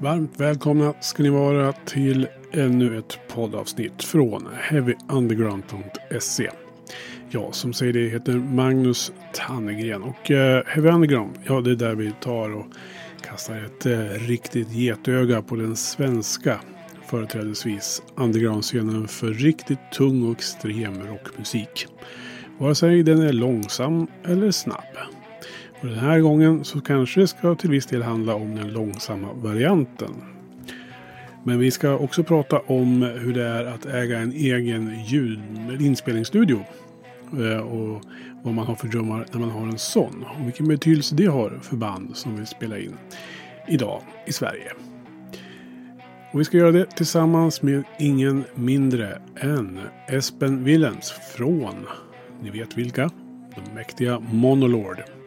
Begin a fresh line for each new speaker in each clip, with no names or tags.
Varmt välkomna ska ni vara till ännu ett poddavsnitt från HeavyUnderground.se. Jag som säger det heter Magnus Tannegren och eh, Heavy Underground, ja det är där vi tar och kastar ett eh, riktigt getöga på den svenska företrädesvis underground-scenen för riktigt tung och extrem rockmusik. Vare sig den är långsam eller snabb. Och den här gången så kanske det ska till viss del handla om den långsamma varianten. Men vi ska också prata om hur det är att äga en egen ljud, inspelningsstudio. Eh, och vad man har för drömmar när man har en sån. Och vilken betydelse det har för band som vill spela in idag i Sverige. Och vi ska göra det tillsammans med ingen mindre än Espen Willems från, ni vet vilka, de mäktiga Monolord.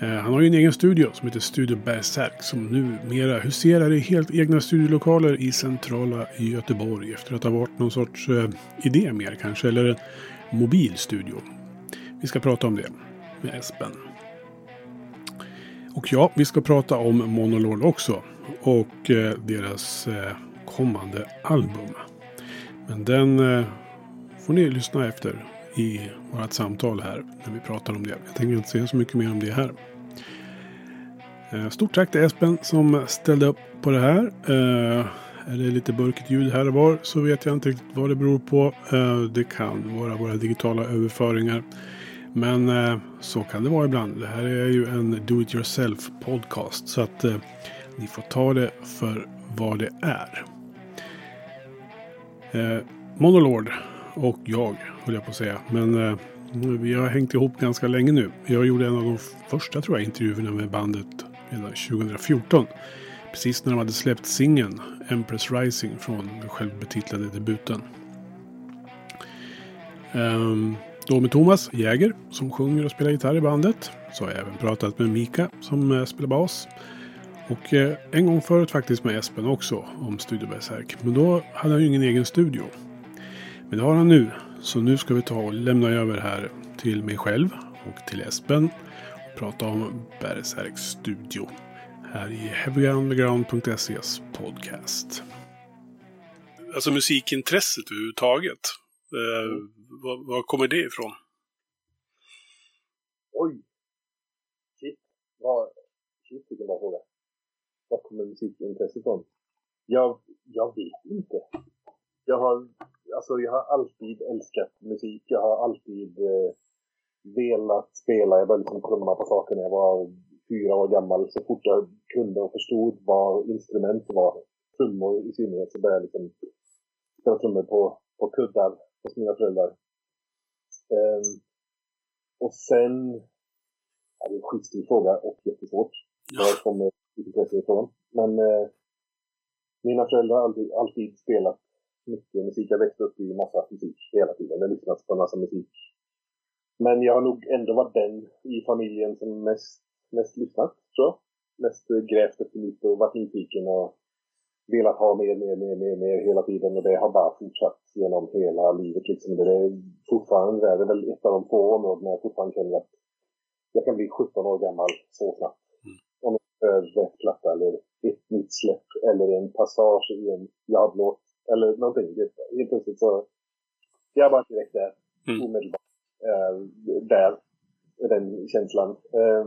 Eh, han har ju en egen studio som heter Studio Berserk som numera huserar i helt egna studiolokaler i centrala Göteborg efter att ha varit någon sorts eh, idé mer kanske, eller en mobil studio. Vi ska prata om det med Espen. Och ja, vi ska prata om Monolord också och eh, deras eh, kommande album. Men den eh, får ni lyssna efter i vårt samtal här när vi pratar om det. Jag tänker inte säga så mycket mer om det här. Eh, stort tack till Espen som ställde upp på det här. Eh, är det lite burkigt ljud här och var så vet jag inte riktigt vad det beror på. Eh, det kan vara våra digitala överföringar. Men så kan det vara ibland. Det här är ju en do it yourself podcast. Så att ni får ta det för vad det är. Monolord och jag höll jag på att säga. Men eh, vi har hängt ihop ganska länge nu. Jag gjorde en av de första tror jag intervjuerna med bandet redan 2014. Precis när de hade släppt singeln Empress Rising från den självbetitlade debuten. Ehm, då med Thomas Jäger som sjunger och spelar gitarr i bandet. Så har jag även pratat med Mika som eh, spelar bas. Och eh, en gång förut faktiskt med Espen också om Studio Berserk. Men då hade han ju ingen egen studio. Men det har han nu. Så nu ska vi ta och lämna över här till mig själv och till Espen prata om Berserks studio här i heavyunderground.ses podcast. Alltså musikintresset överhuvudtaget. Eh, var, var kommer det ifrån?
Oj! Shit. Vad... Shit vilken bra fråga. Var kommer musikintresset ifrån? Jag, jag vet inte. Jag har, alltså jag har alltid älskat musik. Jag har alltid eh, velat spela. Jag började liksom trumma på saker när jag var fyra år gammal. Så fort jag kunde och förstod vad instrument var, trummor i synnerhet, så började jag liksom spela trummor på, på kuddar hos mina föräldrar. Um, och sen, ja, det är en skitstor fråga och jättesvårt. Ja. Var kommer intresset ifrån? Men eh, mina föräldrar har alltid, alltid spelat mycket musik. Jag växte upp i massa musik hela tiden. Jag lyssnat på massa musik men jag har nog ändå varit den i familjen som mest, mest lyssnat, tror jag. Mest grävt efter nytt och varit nyfiken och velat ha mer, mer, mer, mer, mer hela tiden. Och det har bara fortsatt genom hela livet. Liksom. Det är fortfarande det är väl ett av de få områdena jag fortfarande känner att jag kan bli 17 år gammal så snabbt. Mm. Om jag hör rätt platta eller ett nytt släpp eller en passage i en jazzlåt eller någonting. Helt plötsligt så jag bara direkt där. Mm. Omedelbart eh, där, den känslan. Eh,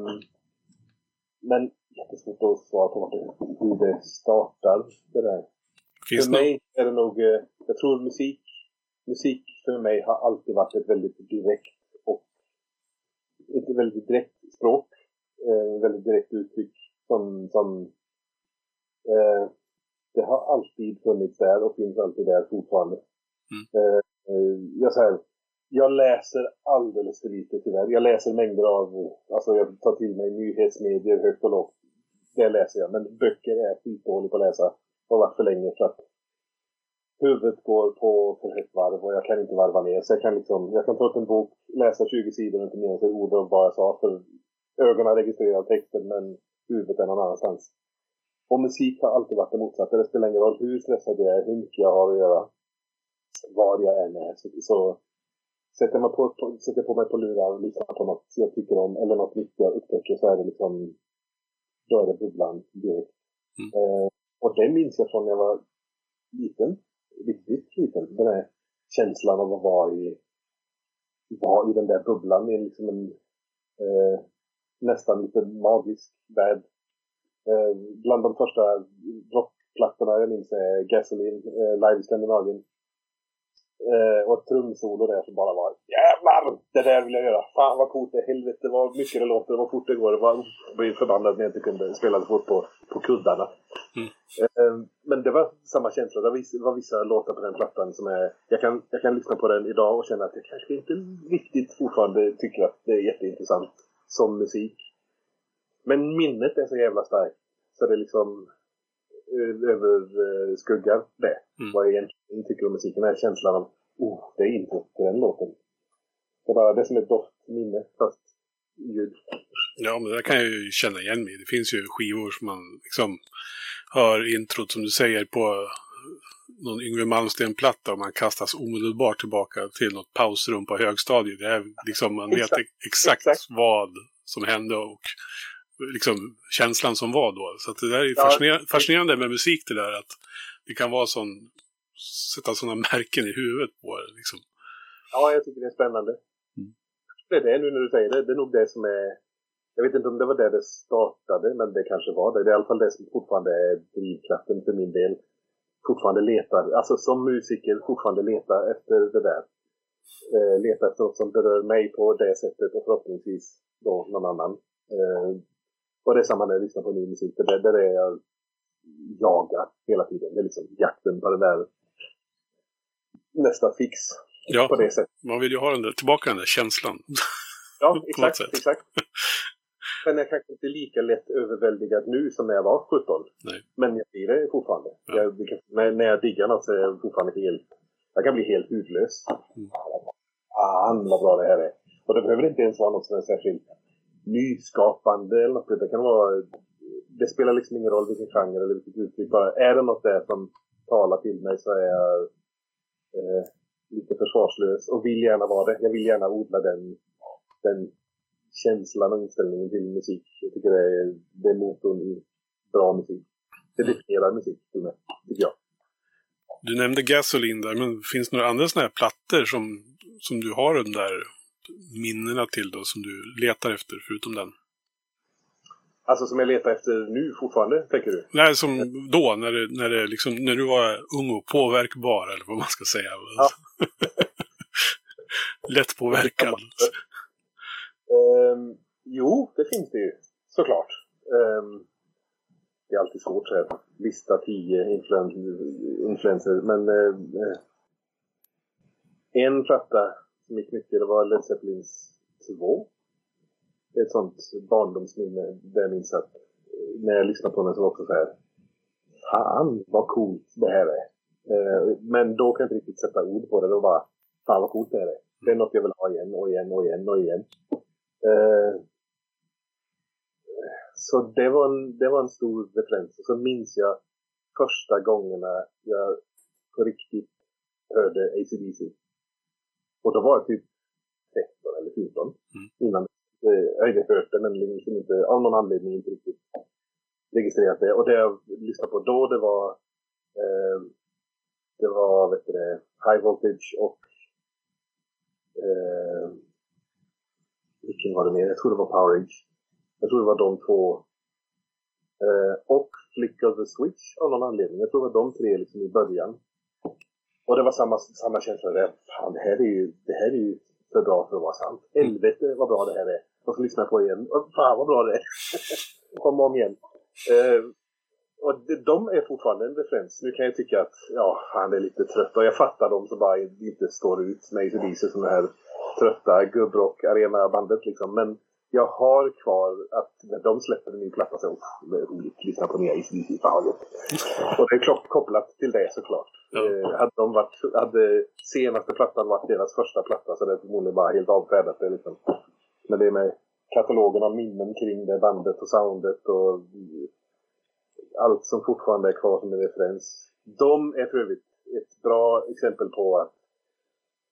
men jättesvårt att svara på hur det startar, det där. Finns för mig är det nog, eh, jag tror musik, musik för mig har alltid varit ett väldigt direkt och ett väldigt direkt språk. Eh, väldigt direkt uttryck som, som eh, det har alltid funnits där och finns alltid där fortfarande. Mm. Eh, eh jag säger, jag läser alldeles för lite tyvärr. Jag läser mängder av, alltså jag tar till mig nyhetsmedier högt och lågt. Det läser jag, men böcker är skitdålig på att läsa. Det har varit för länge för att huvudet går på för högt varv och jag kan inte varva ner. Så jag kan liksom, jag kan ta upp en bok, läsa 20 sidor och inte minnas ett ord av vad jag sa för ögonen registrerar texten men huvudet är någon annanstans. Och musik har alltid varit det motsatta. Det spelar ingen roll hur stressad jag är, hur mycket jag har att göra, vad jag än är. Så, så Sätter, man på, på, sätter på mig på lurar och lyssnar på något jag tycker om eller något nytt jag upptäcker så är det liksom då är det bubblan direkt. Mm. Eh, och det minns jag från när jag var liten. Riktigt liten. Den här känslan av att vara i, vara i den där bubblan i liksom en eh, nästan lite magisk värld. Eh, bland de första rockplattorna jag minns är Gasoline, eh, Live i Skandinavien. Eh, och ett trumsolo där som bara var Jävlar! Det där vill jag göra! Fan vad coolt det! Helvete vad mycket det låter, vad fort det går. Jag blev förbannad när jag inte kunde spela så fort på, på kuddarna. Mm. Eh, men det var samma känsla. Det var vissa låtar på den plattan som är... Jag kan, jag kan lyssna på den idag och känna att jag kanske inte riktigt fortfarande tycker att det är jätteintressant som musik. Men minnet är så jävla starkt. Så det liksom överskuggar det. Mm. Vad jag egentligen tycker om musiken är känslan av oh, det är inte till den låten. Det är bara det som är ett doftminne fast ljud.
Ja, men det kan jag ju känna igen mig Det finns ju skivor som man liksom hör introt som du säger på någon Yngwie Malmsten-platta och man kastas omedelbart tillbaka till något pausrum på högstadiet. Det är liksom, man vet exakt, exakt, exakt. vad som hände och liksom, känslan som var då. Så det där är ja, fascinerande, fascinerande med musik det där att det kan vara sån, sätta sådana märken i huvudet på det. Liksom.
Ja, jag tycker det är spännande. Mm. Det är det nu när du säger det. Det är nog det som är... Jag vet inte om det var där det startade, men det kanske var det. Det är i alla fall det som fortfarande är drivkraften för min del. Fortfarande letar, alltså som musiker fortfarande letar efter det där. Eh, letar efter något som berör mig på det sättet och förhoppningsvis då någon annan. Eh, och det är samma när jag lyssnar på ny musik. Där, där är jag jagar hela tiden. Det är liksom jakten på den där nästa fix.
Ja, på det sättet. man vill ju ha den där, tillbaka den där känslan.
Ja, exakt. exakt. Men jag kanske inte lika lätt överväldigad nu som när jag var 17.
Nej.
Men jag blir det fortfarande. Ja. Jag, när, när jag diggar något så är jag fortfarande helt... Jag kan bli helt hudlös. Mm. Ah, vad bra det här är. Och det behöver inte ens vara något som är särskilt nyskapande eller något. Det kan vara... Det spelar liksom ingen roll vilken genre eller vilket uttryck. Bara är det något där som talar till mig så är jag eh, lite försvarslös och vill gärna vara det. Jag vill gärna odla den, den känslan och inställningen till musik. Jag tycker det är, det är motorn i bra musik. Det definierar musik till mig, tycker jag.
Du nämnde Gasolin där, men finns det några andra sådana här plattor som, som du har den där minnena till då som du letar efter förutom den?
Alltså som jag letar efter nu fortfarande, tänker du?
Nej, som då, när, det, när, det liksom, när du var ung och påverkbar, eller vad man ska säga. Ja. Lätt påverkad.
um, jo, det finns det ju, såklart. Um, det är alltid svårt här. Lista tio influen influenser, men uh, en platta som gick mycket, det var Led Zeppelins 2. Det är ett sånt barndomsminne där jag minns att eh, när jag lyssnade på den så var det också så här Fan vad coolt det här är. Eh, men då kan jag inte riktigt sätta ord på det. Då bara Fan vad coolt det här är. Det är något jag vill ha igen och igen och igen och igen. Eh, så det var, en, det var en stor referens. Och så minns jag första gångerna jag på riktigt hörde ACDC. Och då var jag typ 13 eller 14 mm. innan jag hade hört det men liksom inte, av någon anledning inte riktigt registrerat det. Och det jag lyssnade på då det var eh, det var vet du det, High Voltage och eh, vilken var det mer? Jag tror det var Power Age. Jag tror det var de två eh, och Flick of the Switch av någon anledning. Jag tror det var de tre liksom i början. Och det var samma, samma känsla där. Fan, det här är ju, det här är ju för bra för att vara sant. Helvete vad bra det här är. Och så lyssnar jag på igen. Och fan vad bra det är. Kom om igen. Uh, och det, de är fortfarande en referens. Nu kan jag tycka att ja, det är lite trött. Och jag fattar dem som bara inte står ut med ACDC som det här trötta gubbrock arena bandet liksom. Men jag har kvar att när de släpper en ny platta så är roligt. Lyssna på nya ACDC. Fan Och det är kopplat till det såklart. Eh, hade, de varit, hade senaste plattan varit deras första platta så det är förmodligen bara helt avfärdat det liksom. Men det är med katalogen av minnen kring det bandet och soundet och allt som fortfarande är kvar som en referens. De är för övrigt ett bra exempel på att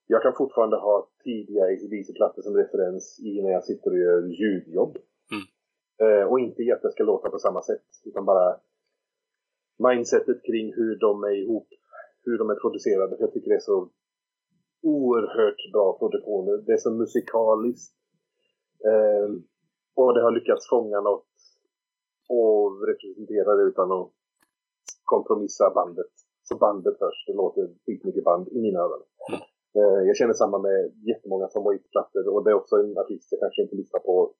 jag kan fortfarande ha tidiga ACDC-plattor som referens i när jag sitter och gör ljudjobb. Mm. Eh, och inte i att det ska låta på samma sätt, utan bara mindsetet kring hur de är ihop, hur de är producerade. för Jag tycker det är så oerhört bra produktioner. Det är så musikaliskt. Eh, och det har lyckats fånga något och representera det utan att kompromissa bandet. Så bandet först, det låter skitmycket band i mina öron. Eh, jag känner samma med jättemånga som var plattor och det är också en artist jag kanske inte lyssnar på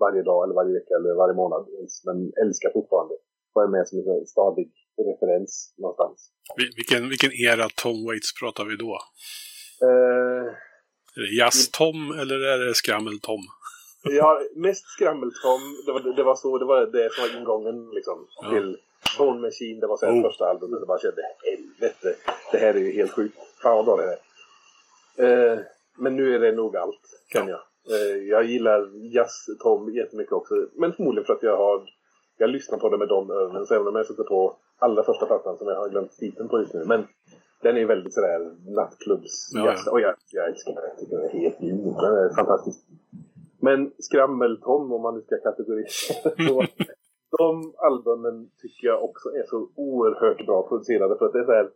varje dag eller varje vecka eller varje månad ens, men älskar fortfarande. Och är med som en stadig referens någonstans.
Vilken, vilken era Tom Waits pratar vi då?
Uh,
är det Jazz-Tom eller är det Skrammel-Tom?
ja, mest Skrammel-Tom. Det var, det var så, det var det som var ingången liksom, ja. till Bone Machine. Det var här oh. första albumet. Jag bara kände helvete, det här är ju helt sjukt. Fan vad bra det är. Uh, men nu är det nog allt, kan jag. Uh, jag gillar Jazz-Tom jättemycket också. Men förmodligen för att jag har jag lyssnar på det med de öronen. Så även om jag sätter på allra första plattan som jag har glömt titeln på just nu. Men den är väldigt sådär nattklubbs ja. Och jag, jag älskar den. Jag tycker den är helt grym. Den är fantastisk. Men Skrammel-Tom, om man nu ska kategorisera så. de albumen tycker jag också är så oerhört bra producerade. För att det är så här,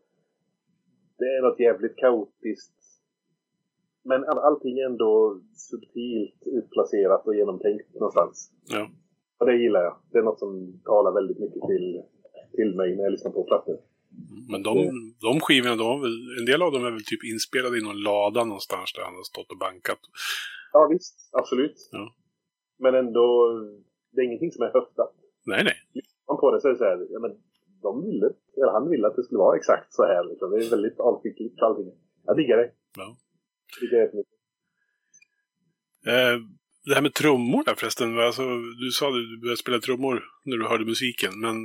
Det är något jävligt kaotiskt. Men allting är ändå subtilt utplacerat och genomtänkt någonstans.
Ja.
Och det gillar jag. Det är något som talar väldigt mycket till, till mig när jag lyssnar på plattor.
Men de, de skivorna, de väl, en del av dem är väl typ inspelade i någon lada någonstans där han har stått och bankat.
Ja visst, absolut.
Ja.
Men ändå, det är ingenting som är höftat.
Nej, nej.
Lyssnar på det så är det så här, ja men de ville, eller han ville att det skulle vara exakt så här. Liksom. Det är väldigt avsiktligt allting. Jag diggar det.
Ja.
Jag diggar det jättemycket.
Eh, det här med trummor där förresten. Alltså, du sa att du började spela trummor när du hörde musiken. Men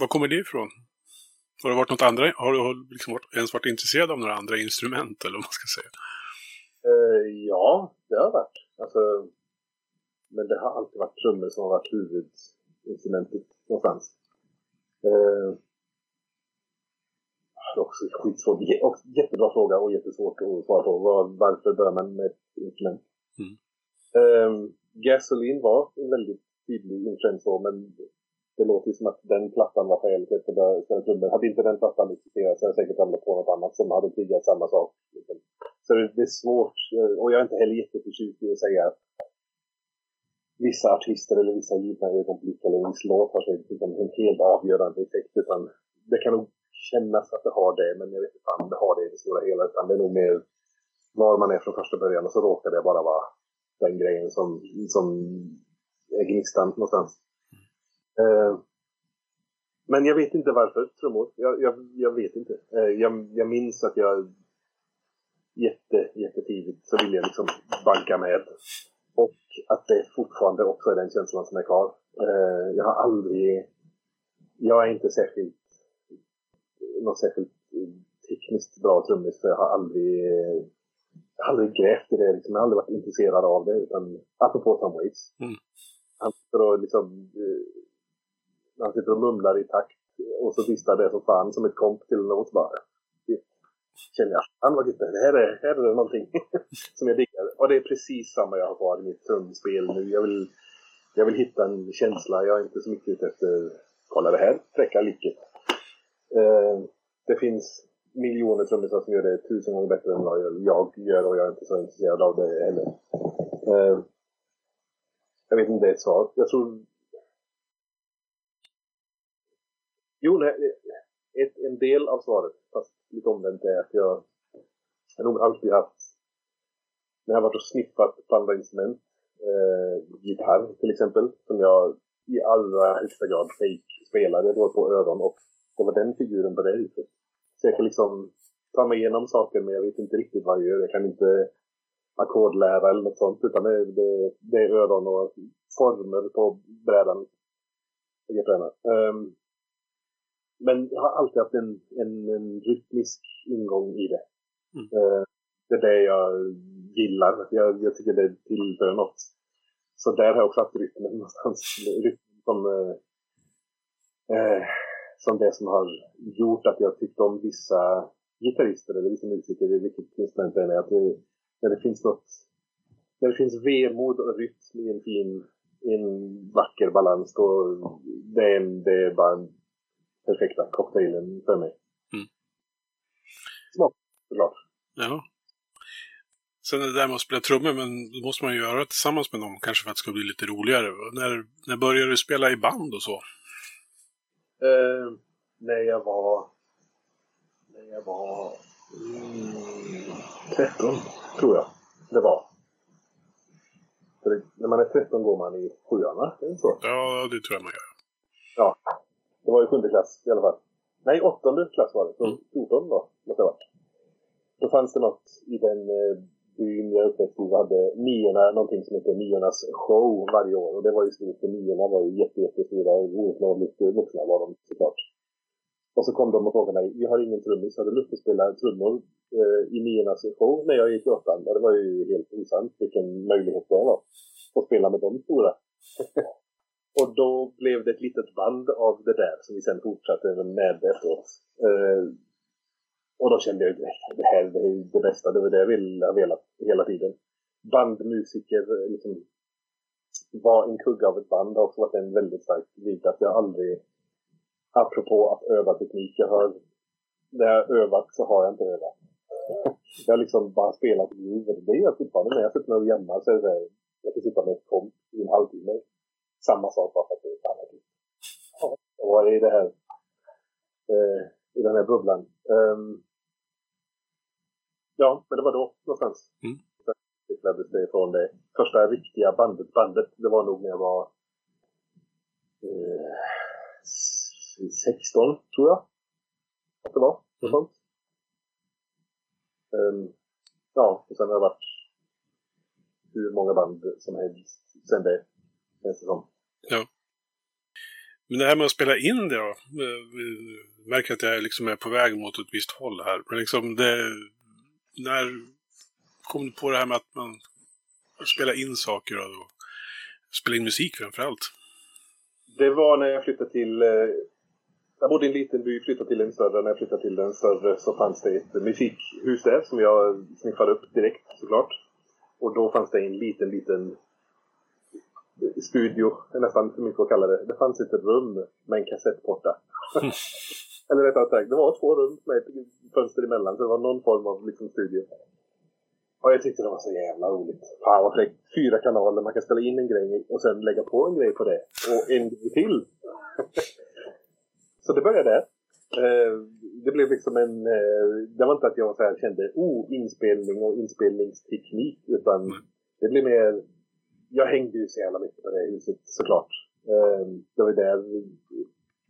var kommer det ifrån? Har du varit något andra, har du liksom varit, ens varit intresserad av några andra instrument eller vad man ska säga?
Uh, ja, det har jag varit. Alltså, men det har alltid varit trummor som har varit huvudinstrumentet någonstans. Uh, det är också skitsvårt. Jättebra fråga och jättesvårt att svara på. Var, varför börjar man med ett instrument?
Mm.
Um, Gasoline var en väldigt tydlig influens men det låter ju som att den plattan var skälet till att började trummor. Hade inte den plattan existerat så hade jag säkert ramlat på något annat som hade triggat samma sak. Liksom. Så det, det, är svårt, eh, och jag är inte heller jätteförtjust i att säga att vissa artister eller vissa givna ögonblick eller en viss låt har liksom en helt avgörande effekt. Utan det kan nog kännas att det har det, men jag vet inte om det har det i det stora hela. Utan det är nog mer var man är från första början och så råkar det bara vara den grejen som, som är gnistan någonstans. Eh, men jag vet inte varför trummor. Jag, jag, jag vet inte. Eh, jag, jag minns att jag jätte, jättetidigt så ville jag liksom banka med. Och att det fortfarande också är den känslan som är kvar. Eh, jag har aldrig... Jag är inte särskilt... Något särskilt tekniskt bra trummis för jag har aldrig jag har aldrig grävt i det, liksom. jag har aldrig varit intresserad av det. Utan, apropå Tom Waits.
Mm.
Han sitter och liksom, eh, han sitter och mumlar i takt och så visslar det som fan som ett komp till en låt bara. Känner jag, han var gött, det här är, här är det någonting som jag diggar. Och det är precis samma jag har kvar i mitt trumspel nu. Jag vill, jag vill hitta en känsla, jag är inte så mycket ute efter, kolla det här, fräcka liket. Eh, det finns miljoner trummisar som gör det tusen gånger bättre än vad jag gör och jag är inte så intresserad av det heller. Eh, jag vet inte det är ett svar. Jag tror... Jo, nej, ett, en del av svaret, fast lite omvänt, är att jag har nog alltid haft... När jag har varit och sniffat på andra instrument, eh, gitarr till exempel, som jag i allra högsta grad fake spelade. Jag på öron och det var den figuren på det viset. Så jag kan liksom ta mig igenom saker men jag vet inte riktigt vad jag gör. Jag kan inte ackordlära eller något sånt utan det, det, det är öron och former på brädan. Jag um, men jag har alltid haft en, en, en rytmisk ingång i det. Mm. Uh, det är det jag gillar. Jag, jag tycker det tillför något. Så där har jag också haft rytmen någonstans. Rytm som, uh, uh, som det som har gjort att jag tyckt om vissa gitarrister eller vissa musiker, vilket instrument det är, att det, när det finns något, när det finns vemod och rytm i en fin, i en vacker balans, då det är, en, det är bara en perfekta cocktailen för mig.
Mm.
Smak, såklart.
Ja. Sen det där med att spela trummor, men då måste man ju göra det tillsammans med någon, kanske för att det ska bli lite roligare. När, när började du spela i band och så?
Eh, när jag var... När jag var... Mm, 13, tror jag det var. För det, när man är 13 går man i sjuan, va? Är det så?
Ja, det tror jag man gör.
Ja. Det var i sjunde klass i alla fall. Nej, åttonde klass var det. Så
Mm.
14 då, måste det ha varit. Då fanns det något i den eh, byn jag uppväxte i. Vi hade niorna, någonting som heter niornas show varje år. Och det var ju stort för niorna var ju jätte, jättestora. Ouppnåeligt vuxna var de såklart. Och så kom de och frågade mig, vi har ingen trummis, har du lust att spela trummor eh, i niornas show när jag gick i åttan? Och det var ju helt osant vilken möjlighet det var. Att spela med de stora och då blev det ett litet band av det där som vi sen fortsatte med efteråt. Eh, och då kände jag att det här det är det bästa, det var det jag ville ha velat hela tiden. Bandmusiker, eh, liksom, var en kugge av ett band har också varit en väldigt stark drivkraft. Jag har aldrig, apropå att öva teknik, jag har, när jag har övat så har jag inte övat. jag har liksom bara spelat i huvudet. det gör jag fortfarande när jag sitter med och jammar så är det så här, jag kan sitta med ett komp i en halvtimme. Samma sak bara för att det är annat. Ja, och vad är det här? Eh, I den här bubblan. Ehm, ja, men det var då någonstans.
Mm.
Sen utvecklades det från det första riktiga bandet. Bandet, det var nog när jag var eh, 16, tror jag. Att det var.
Mm.
sånt. Ehm, ja, och sen har det varit hur många band som helst sen det. Känns det som.
Men det här med att spela in det då. eh, Vi märker att jag liksom är på väg mot ett visst håll här. Men liksom det... När kom du på det här med att man spelar in saker och, och spela in musik framför allt?
Det var när jag flyttade till... Eh, jag bodde i en liten by, flyttade till en större. När jag flyttade till den större så fanns det ett musikhus där som jag sniffade upp direkt såklart. Och då fanns det en liten, liten studio, nästan för mycket att kalla det. Det fanns ett rum med en kassettporta. Eller rättare sagt, det var två rum med ett fönster emellan. Så det var någon form av liksom, studio. Och jag tyckte det var så jävla roligt. Fan vad fräckt. Fyra kanaler, man kan spela in en grej och sen lägga på en grej på det. Och en grej till. så det började där. Eh, det blev liksom en... Eh, det var inte att jag så här kände oh, inspelning och inspelningsteknik. Utan det blev mer... Jag hängde ju så jävla mycket på det huset såklart. Eh, det var ju där...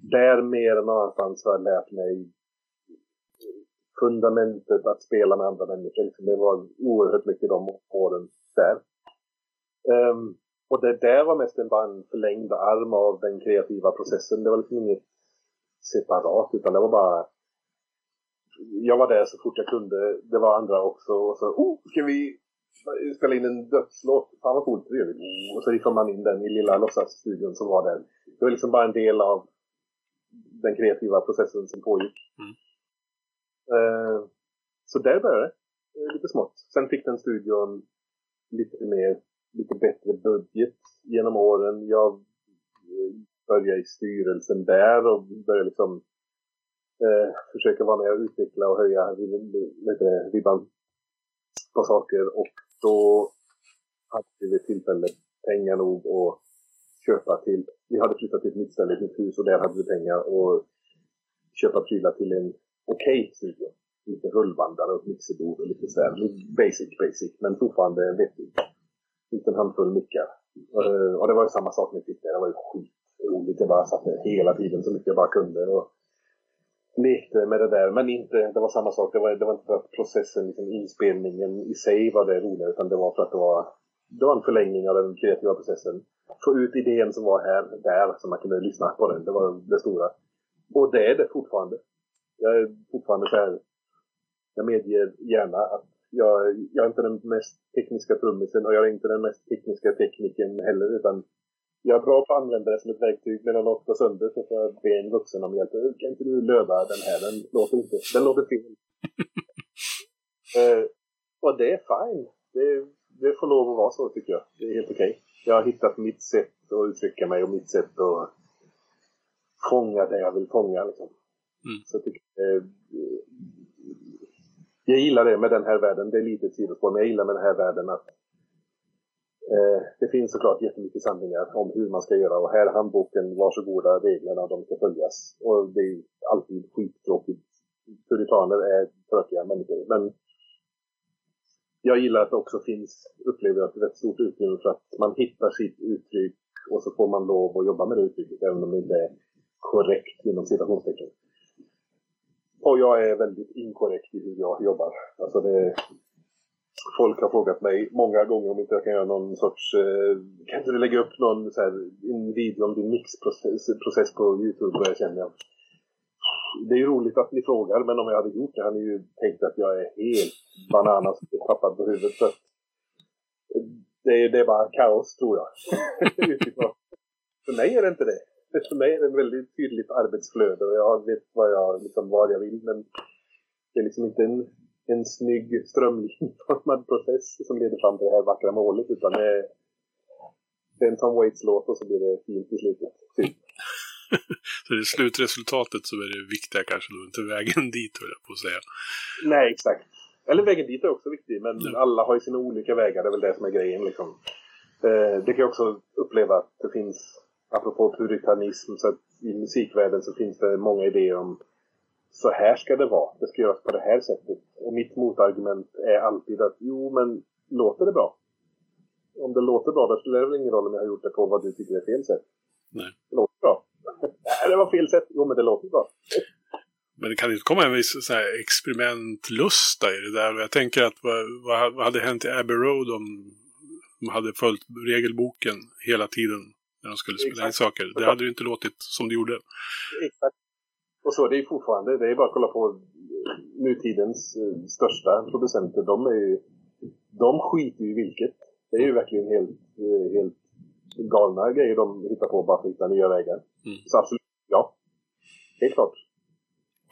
Där mer än någon annanstans har jag lärt mig fundamentet att spela med andra människor. Liksom, det var oerhört mycket de åren där. Ehm, och det där var mest en, bara en förlängd arm av den kreativa processen. Det var liksom inget separat utan det var bara jag var där så fort jag kunde. Det var andra också. Och så, oh, ska vi spela in en dödslåt? Fan vad coolt, det. Och så riffade man in den i lilla låtsasstudion som var där. Det var liksom bara en del av den kreativa processen som pågick. Eh, så där började det. Eh, lite smått. Sen fick den studion lite mer, lite bättre budget genom åren. Jag eh, började i styrelsen där och började liksom eh, försöka vara med och utveckla och höja ribban på saker. Och då hade vi vid tillfälle pengar nog att köpa till. Vi hade flyttat till ett nytt ställe, ett nytt hus och där hade vi pengar att köpa prylar till en okej studio. Lite rullbandare och mixerbord och lite sådär. Basic, basic, men fortfarande vettig. Liten handfull mickar. Och det var ju samma sak med Twitter. det. Var ju skitroligt. Jag bara satt där hela tiden så mycket jag bara kunde. Och lekte med det där. Men inte, det var samma sak. Det var, det var inte för att processen, liksom inspelningen i sig var det roliga. Utan det var för att det var, det var en förlängning av den kreativa processen. Få ut idén som var här, där, så man kunde lyssna på den. Det var det stora. Och det är det fortfarande. Jag är fortfarande så här. Jag medger gärna att jag, jag är inte den mest tekniska trummisen och jag är inte den mest tekniska tekniken heller. Utan jag är bra på att använda det som ett verktyg. Men när något går sönder så får jag be en vuxen om hjälp. Kan inte du löda den här? Den låter inte. Den låter fel. eh, och det är fine. Det, det får lov att vara så tycker jag. Det är helt okej. Jag har hittat mitt sätt att uttrycka mig och mitt sätt att fånga det jag vill fånga. Liksom.
Mm.
Så jag, tycker, eh, jag gillar det med den här världen. Det är lite sidospår, men jag gillar med den här världen att Eh, det finns såklart jättemycket sanningar om hur man ska göra och här är handboken, varsågoda reglerna, de ska följas. Och det är alltid skittråkigt. Puritaner är tråkiga människor, men jag gillar att det också finns, upplever jag, ett rätt stort utrymme för att man hittar sitt uttryck och så får man lov att jobba med det uttrycket även om det inte är korrekt inom citationstecken. Och jag är väldigt inkorrekt i hur jag jobbar. Alltså det, folk har frågat mig många gånger om inte jag kan göra någon sorts... Eh, kan inte du lägga upp någon så här, en video om din mixprocess process på Youtube? Och jag känner jag. det är ju roligt att ni frågar, men om jag hade gjort det hade ni ju tänkt att jag är helt bananas tappad på huvudet. Så eh, det, är, det är bara kaos, tror jag. För mig är det inte det. För mig är det ett väldigt tydligt arbetsflöde och jag vet vad jag, liksom, vad jag vill. Men det är liksom inte en, en snygg strömlinjeformad process som leder fram till det här vackra målet. Utan det är, det är en Tom Waits-låt och så blir det fint i slutet. Typ.
så det är slutresultatet som är det viktiga kanske då, inte vägen dit höll jag på att säga.
Nej, exakt. Eller vägen dit är också viktig, men ja. alla har ju sina olika vägar, det är väl det som är grejen liksom. Eh, det kan jag också uppleva att det finns, apropå puritanism, så att i musikvärlden så finns det många idéer om så här ska det vara, det ska göras på det här sättet. Och mitt motargument är alltid att jo, men låter det bra? Om det låter bra, då spelar det väl ingen roll om jag har gjort det på vad du tycker är fel sätt.
Nej.
Det låter bra. Nej, det var fel sätt. Jo, men det låter bra.
Men det kan inte komma en viss så här, experimentlusta i det där. Jag tänker att vad, vad hade hänt i Abbey Road om de hade följt regelboken hela tiden när de skulle spela in saker? Det hade ju inte låtit som det gjorde.
Exakt. Och så är det ju fortfarande. Det är bara att kolla på nutidens uh, största producenter. De är ju... De skiter ju i vilket. Det är ju verkligen helt, uh, helt galna grejer de hittar på bara för att hitta nya vägar.
Mm.
Så absolut, ja. Helt klart.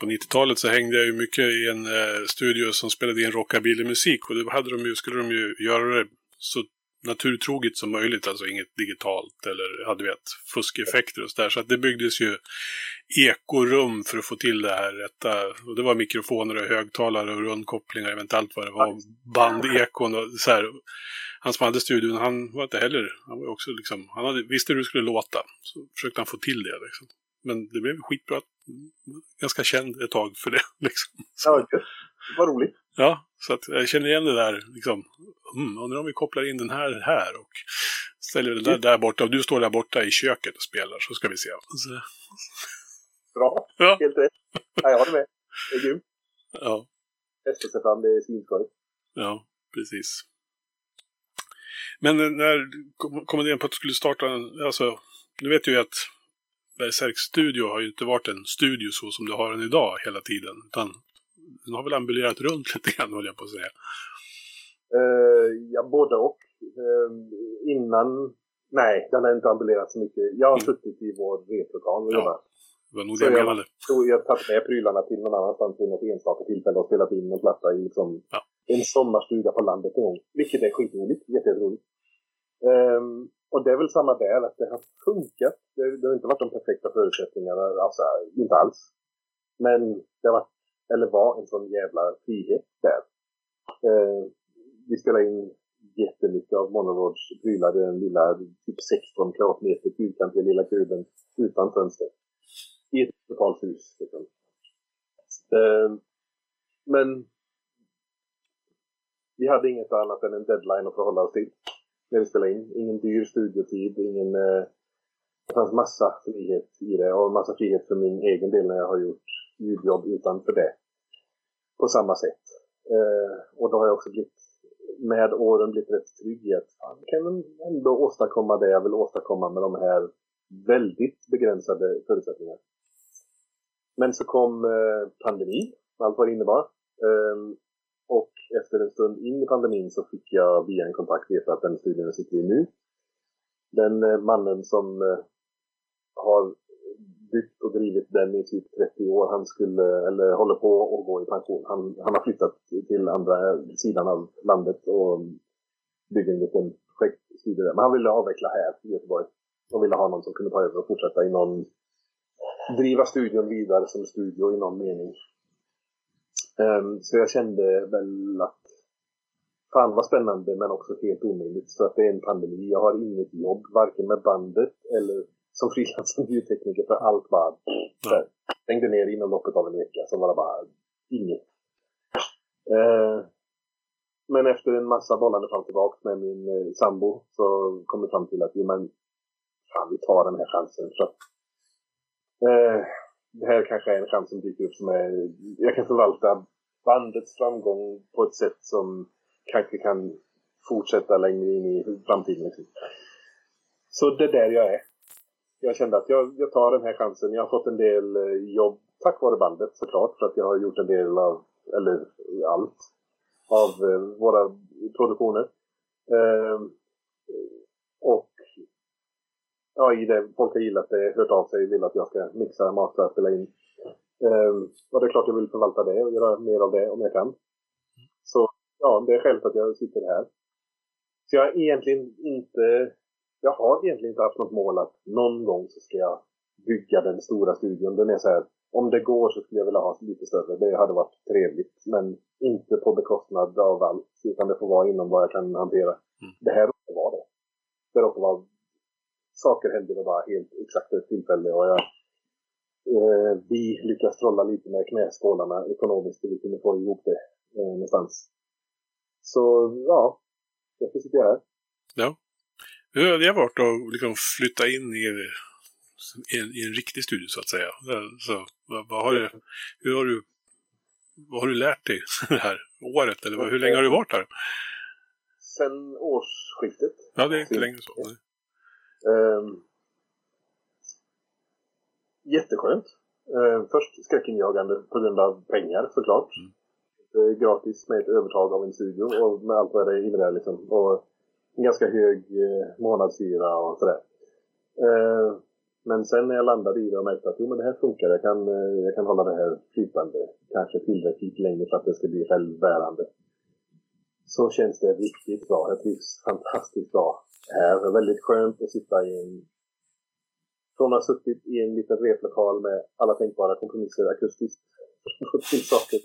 På 90-talet så hängde jag ju mycket i en eh, studio som spelade in rockabilly-musik och då hade de ju, skulle de ju göra det så naturtroget som möjligt, alltså inget digitalt eller hade vi ett fuskeffekter och sådär. Så att det byggdes ju ekorum för att få till det här rätta. Och det var mikrofoner och högtalare och rundkopplingar, jag vet inte allt vad det var. Bandekon och så här. Han som hade studion, han var inte heller, han var också liksom, han hade, visste hur det skulle låta. Så försökte han få till det liksom. Men det blev skitbra. Ganska känd ett tag för det. Liksom.
Ja, vad roligt.
Ja, så att jag känner igen det där. Liksom, mm, undrar om vi kopplar in den här här och ställer den där där borta. Och du står där borta i köket och spelar, så ska vi se. Så.
Bra,
ja.
helt rätt. Ja, jag håller med. Det är grymt.
Ja.
Testa sig fram, det är svinskoj.
Ja, precis. Men när kom idén på att du skulle starta en, alltså, nu vet ju att Berserk Studio har ju inte varit en studio så som du har den idag hela tiden. Utan den har väl ambulerat runt lite grann, håller jag på att säga.
Uh, ja, både och. Uh, innan... Nej, den har inte ambulerat så mycket. Jag har mm. suttit i vår replokal och
ja.
jobbat.
Det var nog det jag menade.
Så jag har tagit med prylarna till någon annanstans vid något enstaka tillfälle och spelat in en platta i liksom
ja.
en sommarstuga på landet en gång. Vilket är skitroligt. Jätteroligt. Um, och det är väl samma där, att det har funkat. Det, det har inte varit de perfekta förutsättningarna, alltså inte alls. Men det har varit, eller var en sån jävla frihet där. Eh, vi spelade in jättemycket av Monorods prylar den lilla, typ 16 kvadratmeter fyrkantiga lilla kuben utan fönster. I ett totalt hus. Liksom. Eh, men vi hade inget annat än en deadline att förhålla oss till när vi spelade in. Ingen dyr studiotid, ingen... Eh, det fanns massa frihet i det och massa frihet för min egen del när jag har gjort ljudjobb utanför det. På samma sätt. Eh, och då har jag också blivit med åren blivit rätt trygg i att fan, kan ändå åstadkomma det jag vill åstadkomma med de här väldigt begränsade förutsättningarna. Men så kom eh, pandemin, allt vad det innebar. Eh, och efter en stund in i pandemin så fick jag via en kontakt veta att den studien jag sitter i nu, den eh, mannen som eh, har byggt och drivit den i typ 30 år, han skulle, eller håller på att gå i pension. Han, han har flyttat till andra sidan av landet och bygger en liten projektstudio där. Men han ville avveckla här i Göteborg. Och ville ha någon som kunde ta över och fortsätta i någon driva studion vidare som studio i någon mening. Um, så jag kände väl att fan vad spännande men också helt omöjligt För att det är en pandemi. Jag har inget jobb varken med bandet eller som frilansande ljudtekniker för allt bara mm. stängde ner inom loppet av en vecka. Så var det bara inget. Uh, men efter en massa bollande fram och tillbaka med min eh, sambo så kom vi fram till att jo men fan vi tar den här chansen. Så eh, det här kanske är en chans som dyker upp som är, jag kan förvalta bandets framgång på ett sätt som kanske kan fortsätta längre in i framtiden. Liksom. Så det är där jag är. Jag kände att jag, jag tar den här chansen. Jag har fått en del eh, jobb tack vare bandet såklart för att jag har gjort en del av, eller allt av eh, våra produktioner. Eh, och ja, i det, folk har gillat det, hört av sig, vill att jag ska mixa, mata, spela in. Eh, och det är klart jag vill förvalta det och göra mer av det om jag kan. Så ja, det är skälet att jag sitter här. Så jag har egentligen inte, jag har egentligen inte haft något mål att någon gång så ska jag bygga den stora studion. Den är så här, om det går så skulle jag vilja ha lite större. Det hade varit trevligt. Men inte på bekostnad av allt. Utan det får vara inom vad jag kan hantera. Mm. Det här råkar vara det. Det råkar vara... Saker händer bara helt exakt ett tillfälle. Och jag, eh, vi lyckas trolla lite med knäskålarna ekonomiskt. Så vi kunde få ihop det eh, någonstans. Så ja, därför sitter jag här.
Ja. Hur har det varit att liksom flytta in i i en, i en riktig studio så att säga. Så, vad, vad, har du, hur har du, vad har du lärt dig det här året? Eller hur länge har du varit här?
Sen årsskiftet.
Ja, det är inte länge så.
Um, jätteskönt. Uh, först skräckinjagande på grund av pengar såklart. Mm. Gratis med ett övertag av en studio och med allt vad det innebär liksom. Och en ganska hög eh, månadshyra och sådär. Eh, men sen när jag landade i det och märkte att jo, men det här funkar, jag kan, eh, jag kan hålla det här flytande kanske tillräckligt länge för att det ska bli självbärande. Så känns det riktigt bra. Jag trivs fantastiskt bra här. Det är väldigt skönt att sitta i en... Från att ha suttit i en liten replokal med alla tänkbara kompromisser akustiskt till saker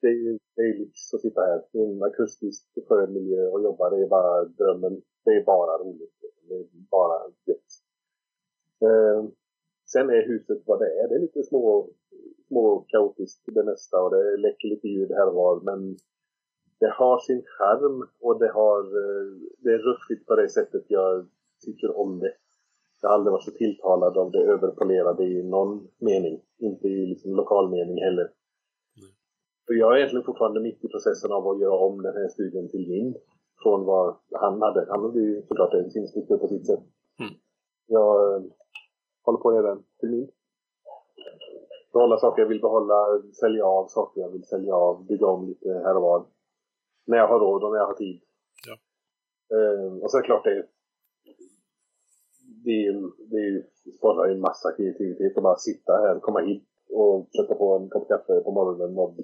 det är ju det är lyx att sitta här i en akustisk skön miljö och jobba. Det är bara drömmen. Det är bara roligt. Det är bara gött. Eh, sen är huset vad det är. Det är lite små, små kaotiskt det mesta och det läcker lite ljud här och var. Men det har sin charm och det, har, eh, det är ruffigt på det sättet jag tycker om det. Jag har aldrig varit så tilltalad av det överpolerade i någon mening. Inte i liksom lokal mening heller. För jag är egentligen fortfarande mitt i processen av att göra om den här studien till min. Från vad han hade. Han hade ju såklart en sin struktur på sitt sätt. Mm. Jag håller på att göra den till min. Behålla saker jag vill behålla, sälja av saker jag vill sälja av, bygga om lite här och var. När jag har råd och när jag har tid. Ja. Uh, och så är det klart det det, det sporrar ju en massa kreativitet att bara sitta här, komma hit och sätta på en kopp kaffe på morgonen och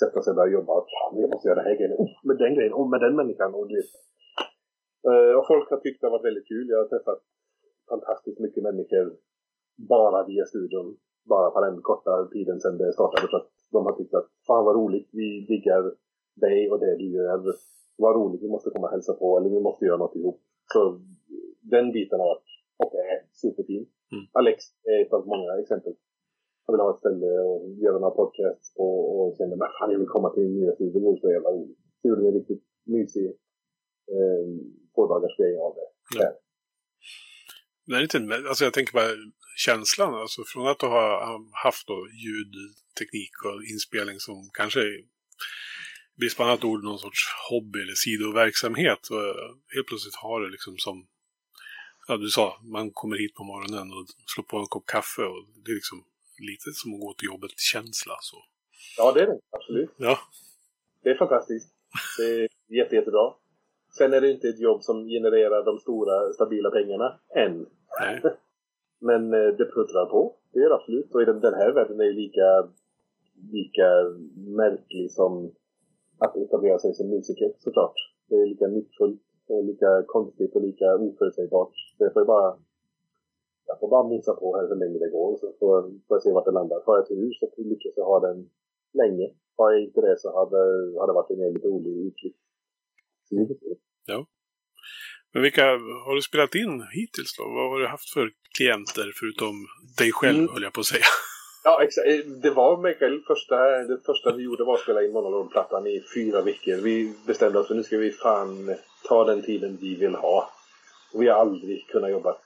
sätta sig och börja jobba. Fan, jag måste göra den här grejen. Oh, med den grejen. Oh, med den människan. Och, det. Uh, och folk har tyckt det har varit väldigt kul. Jag har träffat fantastiskt mycket människor bara via studion. Bara på den korta tiden sedan det startade. För att de har tyckt att fan vad roligt, vi diggar dig och det du gör. Vad roligt, vi måste komma och hälsa på eller vi måste göra något ihop. Så den biten har varit och är superfin. Mm. Alex är ett av många exempel jag vill ha ett ställe och göra några podcasts på och kände att fan jag vill komma till nya studion. Det vore så jävla roligt. Så gjorde vi en riktigt mysig eh, av det. Ja.
Nej, inte, alltså jag tänker bara känslan, alltså från att du har haft då ljudteknik och inspelning som kanske brist på annat ord någon sorts hobby eller sidoverksamhet. Och helt plötsligt har du liksom som, ja du sa, man kommer hit på morgonen och slår på en kopp kaffe och det är liksom lite som att gå till jobbet-känsla. Så.
Ja, det är det. Absolut.
Ja.
Det är fantastiskt. Det är jätte, jättebra. Sen är det inte ett jobb som genererar de stora stabila pengarna än. Nej. Men eh, det puttrar på. Det gör det absolut. Och den här världen är ju lika, lika märklig som att etablera sig som musiker såklart. Det är lika nyckfullt och lika konstigt och lika oförutsägbart. Det får ju bara Jag får bara mosa på här så länge det går så får, får jag se vart det landar. Har jag tur så lyckas jag ha den länge. Har jag inte det så hade, hade det varit en jävligt rolig utflykt.
Ja. Men vilka har du spelat in hittills då? Vad har du haft för klienter förutom dig själv, mm. höll jag på att säga?
Ja, exakt. Det var mig själv. Första, det första vi gjorde var att spela in monologplattan i fyra veckor. Vi bestämde oss för nu ska vi fan ta den tiden vi vill ha. Och vi har aldrig kunnat jobba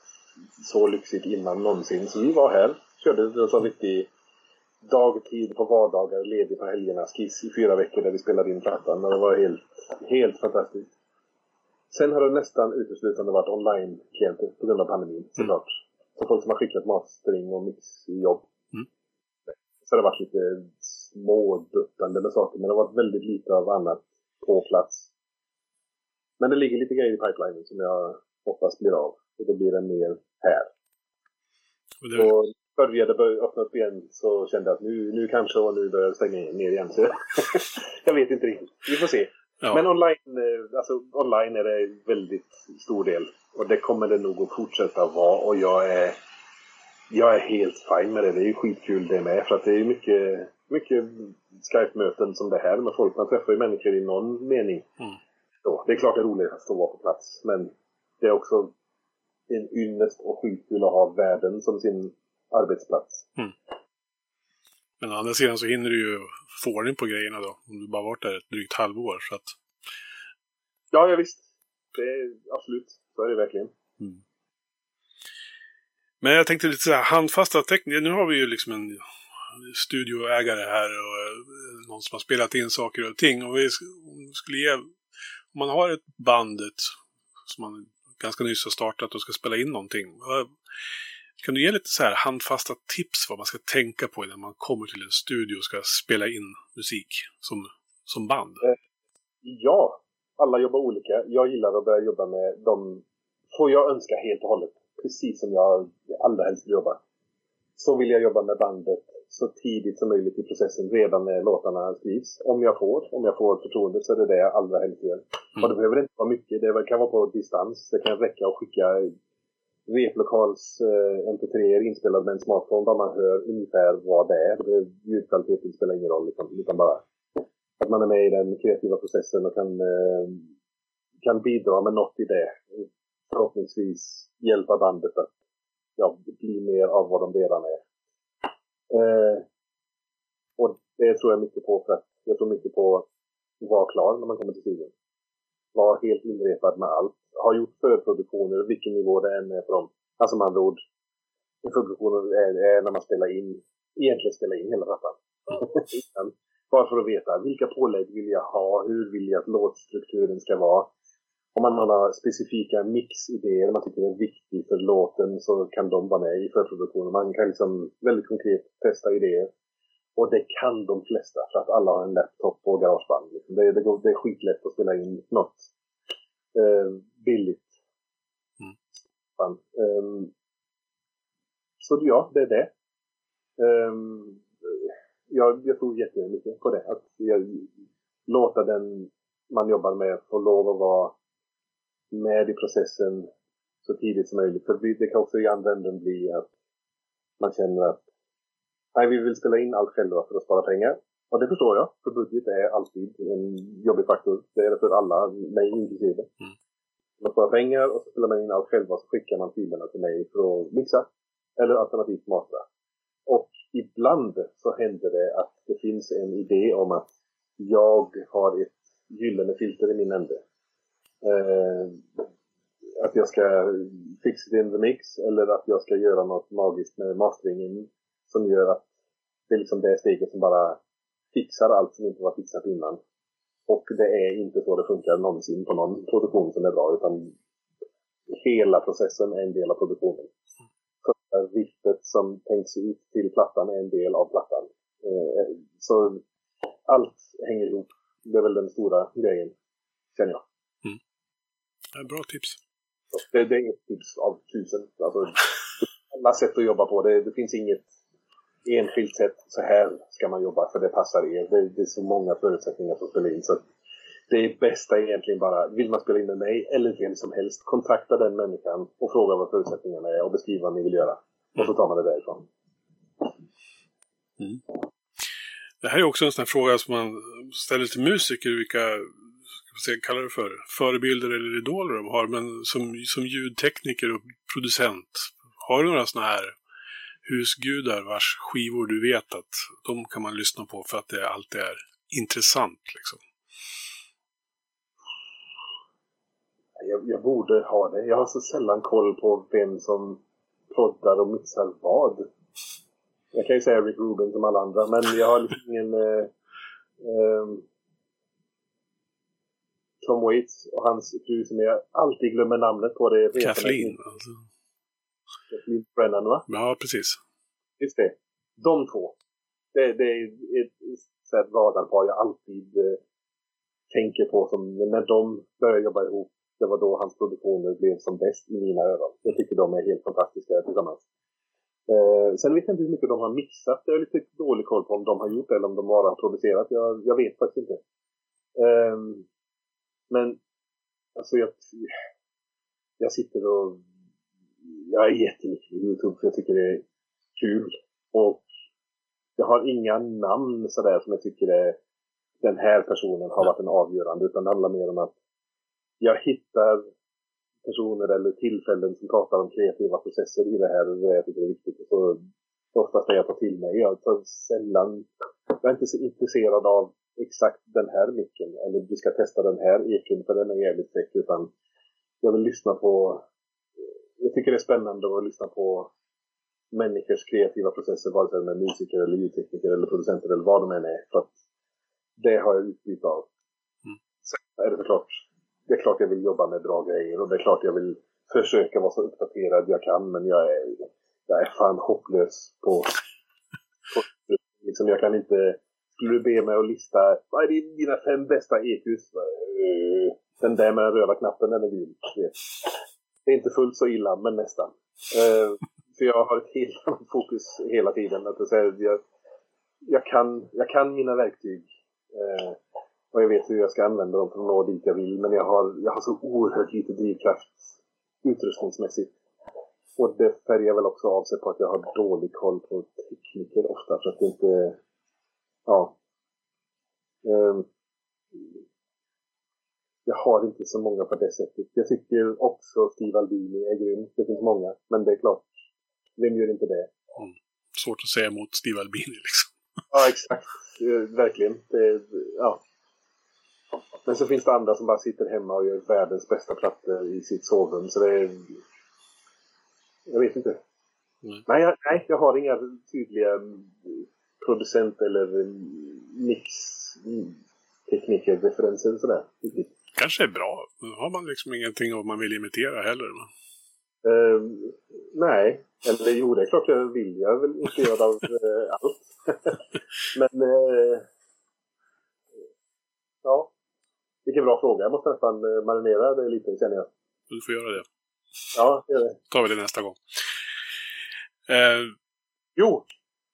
så lyxigt innan någonsin. Så vi var här, körde en sån riktig dagtid på vardagar, ledig på helgerna, skiss i fyra veckor där vi spelade in plattan. Det var helt, helt fantastiskt. Sen har det nästan uteslutande varit online-klienter på grund av pandemin, mm. såklart. Så folk som har skickat mastering och mixjobb. Mm. Så det har varit lite småduttande med saker, men det har varit väldigt lite av annat på plats. Men det ligger lite grejer i pipelinen som jag hoppas blir av. Och då blir det mer här. Och, det... och började börja öppna upp igen så kände jag att nu, nu kanske och nu börjar jag stänga ner igen. Så jag vet inte riktigt. Vi får se. Ja. Men online, eh, alltså, online är det väldigt stor del. Och det kommer det nog att fortsätta vara. Och jag är, jag är helt fine med det. Det är ju skitkul det med. För att det är mycket, mycket Skype-möten som det här med folk. Man träffar ju människor i någon mening. Mm. Då. Det är klart det är roligt att stå och vara på plats. Men det är också en ynnest och skitkul att ha världen som sin arbetsplats. Mm.
Men å andra sidan så hinner du ju få ordning på grejerna då. Om du bara varit där ett drygt halvår. Så att...
Ja, ja visst. Det är absolut. Så är det verkligen. Mm.
Men jag tänkte lite så här handfasta tekniker. Nu har vi ju liksom en studioägare här och eh, någon som har spelat in saker och ting. Och vi skulle ge, om man har ett bandet som man ganska nyss har startat och ska spela in någonting. Kan du ge lite så här handfasta tips vad man ska tänka på innan man kommer till en studio och ska spela in musik som, som band? Eh,
ja, alla jobbar olika. Jag gillar att börja jobba med de, får jag önska helt och hållet, precis som jag allra helst vill jobba. Så vill jag jobba med bandet så tidigt som möjligt i processen, redan när låtarna skrivs. Om jag får, om jag får förtroendet så är det det jag allra helst gör. Mm. Och det behöver inte vara mycket, det kan vara på distans. Det kan räcka att skicka replokals eh, mp3 inspelad med en smartphone där man hör ungefär vad det är. Ljudkvaliteten spelar ingen roll liksom, utan bara att man är med i den kreativa processen och kan, eh, kan bidra med något i det. Förhoppningsvis hjälpa bandet att ja, bli mer av vad de redan är. Eh, och det tror jag mycket på för att jag tror mycket på att vara klar när man kommer till studion. Vara helt inrepad med allt har gjort förproduktioner, vilken nivå det än är på dem. Alltså med andra ord, förproduktioner är, är när man spelar in, egentligen spelar in hela plattan. Bara för att veta vilka pålägg vill jag ha, hur vill jag att låtstrukturen ska vara. Om man har specifika mixidéer man tycker är viktiga för låten så kan de vara med i förproduktionen. Man kan liksom väldigt konkret testa idéer. Och det kan de flesta för att alla har en laptop på garageband. Det, det, det är skitlätt att spela in något eh, billigt. Mm. Um, så ja, det är det. Um, jag, jag tror jättemycket på det. Att jag, låta den man jobbar med få lov att vara med i processen så tidigt som möjligt. För det kan också i andra änden bli att man känner att nej, vi vill spela in allt själva för att spara pengar. Och det förstår jag, för budget är alltid en jobbig faktor. Det är det för alla, mig inklusive. Mm. Man får pengar och så spelar man in allt själva och så skickar man filerna till mig för att mixa. Eller alternativt mastra. Och ibland så händer det att det finns en idé om att jag har ett gyllene filter i min ände. Eh, att jag ska fixa it in the mix eller att jag ska göra något magiskt med masteringen som gör att det är liksom det steget som bara fixar allt som inte var fixat innan. Och det är inte så det funkar någonsin på någon produktion som är bra utan hela processen är en del av produktionen. Första riffet som tänks ut till plattan är en del av plattan. Eh, eh, så allt hänger ihop. Det är väl den stora grejen, känner jag.
Bra tips.
Det, det, är ett tips av tusen. Alltså, alla sätt att jobba på. Det, det finns inget enskilt sätt, så här ska man jobba för det passar er. Det, det är så många förutsättningar som spelar in. Så det är bästa egentligen bara, vill man spela in med mig eller vem som helst, kontakta den människan och fråga vad förutsättningarna är och beskriva vad ni vill göra. Och så tar man det därifrån.
Mm. Det här är också en sån här fråga som man ställer till musiker, vilka jag kalla det för, förebilder eller idoler de har, men som, som ljudtekniker och producent, har du några sådana här husgudar vars skivor du vet att de kan man lyssna på för att det alltid är intressant liksom?
Jag, jag, borde ha det. Jag har så sällan koll på vem som proddar och mixar vad. Jag kan ju säga Rick Rubin som alla andra, men jag har liksom ingen... Eh, eh, Tom Waits och hans fru som jag alltid glömmer namnet på. Det
Kathleen. Alltså.
Kathleen Brennan, va?
Ja, precis.
Just det. De två. Det, det är ett radarpar jag alltid eh, tänker på. Som, när de började jobba ihop, det var då hans produktioner blev som bäst i mina öron. Jag tycker de är helt fantastiska tillsammans. Eh, sen vet jag inte hur mycket de har mixat. Jag har lite dålig koll på om de har gjort det eller om de bara har producerat. Jag, jag vet faktiskt inte. Eh, men alltså jag, jag sitter och jag är jättemycket på Youtube för jag tycker det är kul. Och jag har inga namn sådär som jag tycker är den här personen har varit en avgörande utan det handlar mer om att jag hittar personer eller tillfällen som pratar om kreativa processer i det här och det jag tycker är viktigt. Och så oftast det jag tar till mig. Jag tar sällan, jag är inte så intresserad av exakt den här micken eller du ska testa den här eken för den är jävligt fräck utan jag vill lyssna på jag tycker det är spännande att lyssna på människors kreativa processer, vare sig de är musiker eller ljudtekniker eller producenter eller vad de än är. För att det har jag utbyte av. Mm. Sen är det såklart det är klart jag vill jobba med bra grejer och det är klart jag vill försöka vara så uppdaterad jag kan men jag är, jag är fan hopplös på, på liksom jag kan inte skulle du be mig att lista vad är dina fem bästa EQs? Eh, den där med den röda knappen, den är grym. Det är inte fullt så illa, men nästan. Eh, för jag har ett helt annat fokus hela tiden. Att jag, jag, kan, jag kan mina verktyg. Eh, och jag vet hur jag ska använda dem för att nå dit jag vill. Men jag har, jag har så oerhört lite drivkraft utrustningsmässigt. Och det färgar väl också av sig på att jag har dålig koll på tekniker ofta. För att det inte... Ja. Um, jag har inte så många på det sättet. Jag tycker också Steve Albini är grym. Det finns många. Men det är klart, vem gör inte det?
Mm. Svårt att säga mot Steve Albini liksom.
Ja, exakt. Eh, verkligen. Det, ja. Men så finns det andra som bara sitter hemma och gör världens bästa plattor i sitt sovrum. Så det är... Jag vet inte. Mm. Nej, jag, nej, jag har inga tydliga producent eller mix-tekniker-referenser sådär.
kanske är bra. Då har man liksom ingenting om man vill imitera heller.
Uh, nej, eller jo, det är klart jag vill. Jag är väl intresserad av uh, allt. Men uh, ja, vilken bra fråga. Jag måste nästan eh, marinera det lite, känner jag.
Du får göra det.
Ja, gör det.
tar vi det nästa gång.
Jo,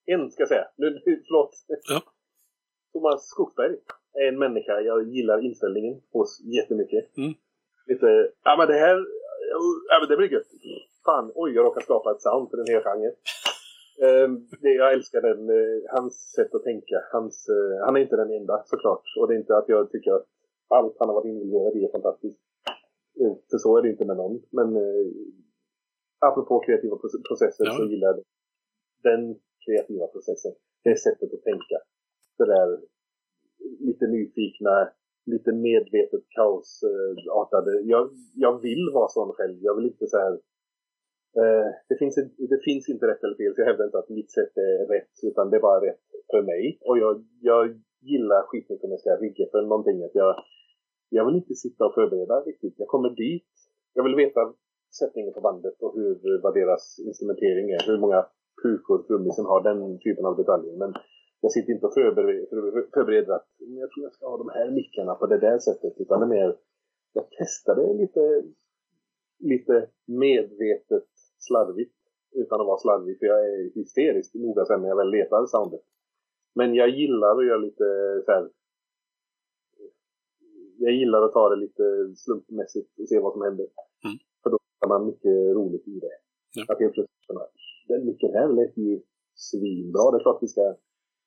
en ska jag säga. Nu, förlåt.
Ja.
Thomas Skogsberg är en människa jag gillar inställningen hos jättemycket.
Mm.
Lite, ja men det här, ja men det blir gött. Fan, oj jag råkar skapa ett sound för den här genren. Um, det, jag älskar den, uh, hans sätt att tänka. Hans, uh, han är inte den enda såklart. Och det är inte att jag tycker att allt han har varit involverad i är fantastiskt. Uh, för så är det inte med någon. Men apropå kreativa processer ja. så gillar jag den kreativa processen. Det sättet att tänka. Det där lite nyfikna, lite medvetet kaosartade. Jag, jag vill vara sån själv. Jag vill inte så här Eh, det, finns, det finns inte rätt eller fel, så jag hävdar inte att mitt sätt är rätt, utan det är bara rätt för mig. Och jag, jag gillar skitmycket om jag ska rigga för någonting. Att jag, jag vill inte sitta och förbereda riktigt. Jag kommer dit, jag vill veta sättningen på bandet och hur, vad deras instrumentering är. Hur många pukor trummisen har, den typen av detaljer. Men jag sitter inte och förbereder, förbereder att jag tror jag ska ha de här mickarna på det där sättet. Utan det är mer, jag testade lite, lite medvetet slarvigt. Utan att vara slarvig, för jag är hysteriskt noga sen när jag väl letar soundet. Men jag gillar att göra lite så här, jag gillar att ta det lite slumpmässigt och se vad som händer.
Mm.
För då har man mycket roligt i det.
Ja.
Att helt plötsligt den micken här lät ju svinbra. Det är klart vi ska,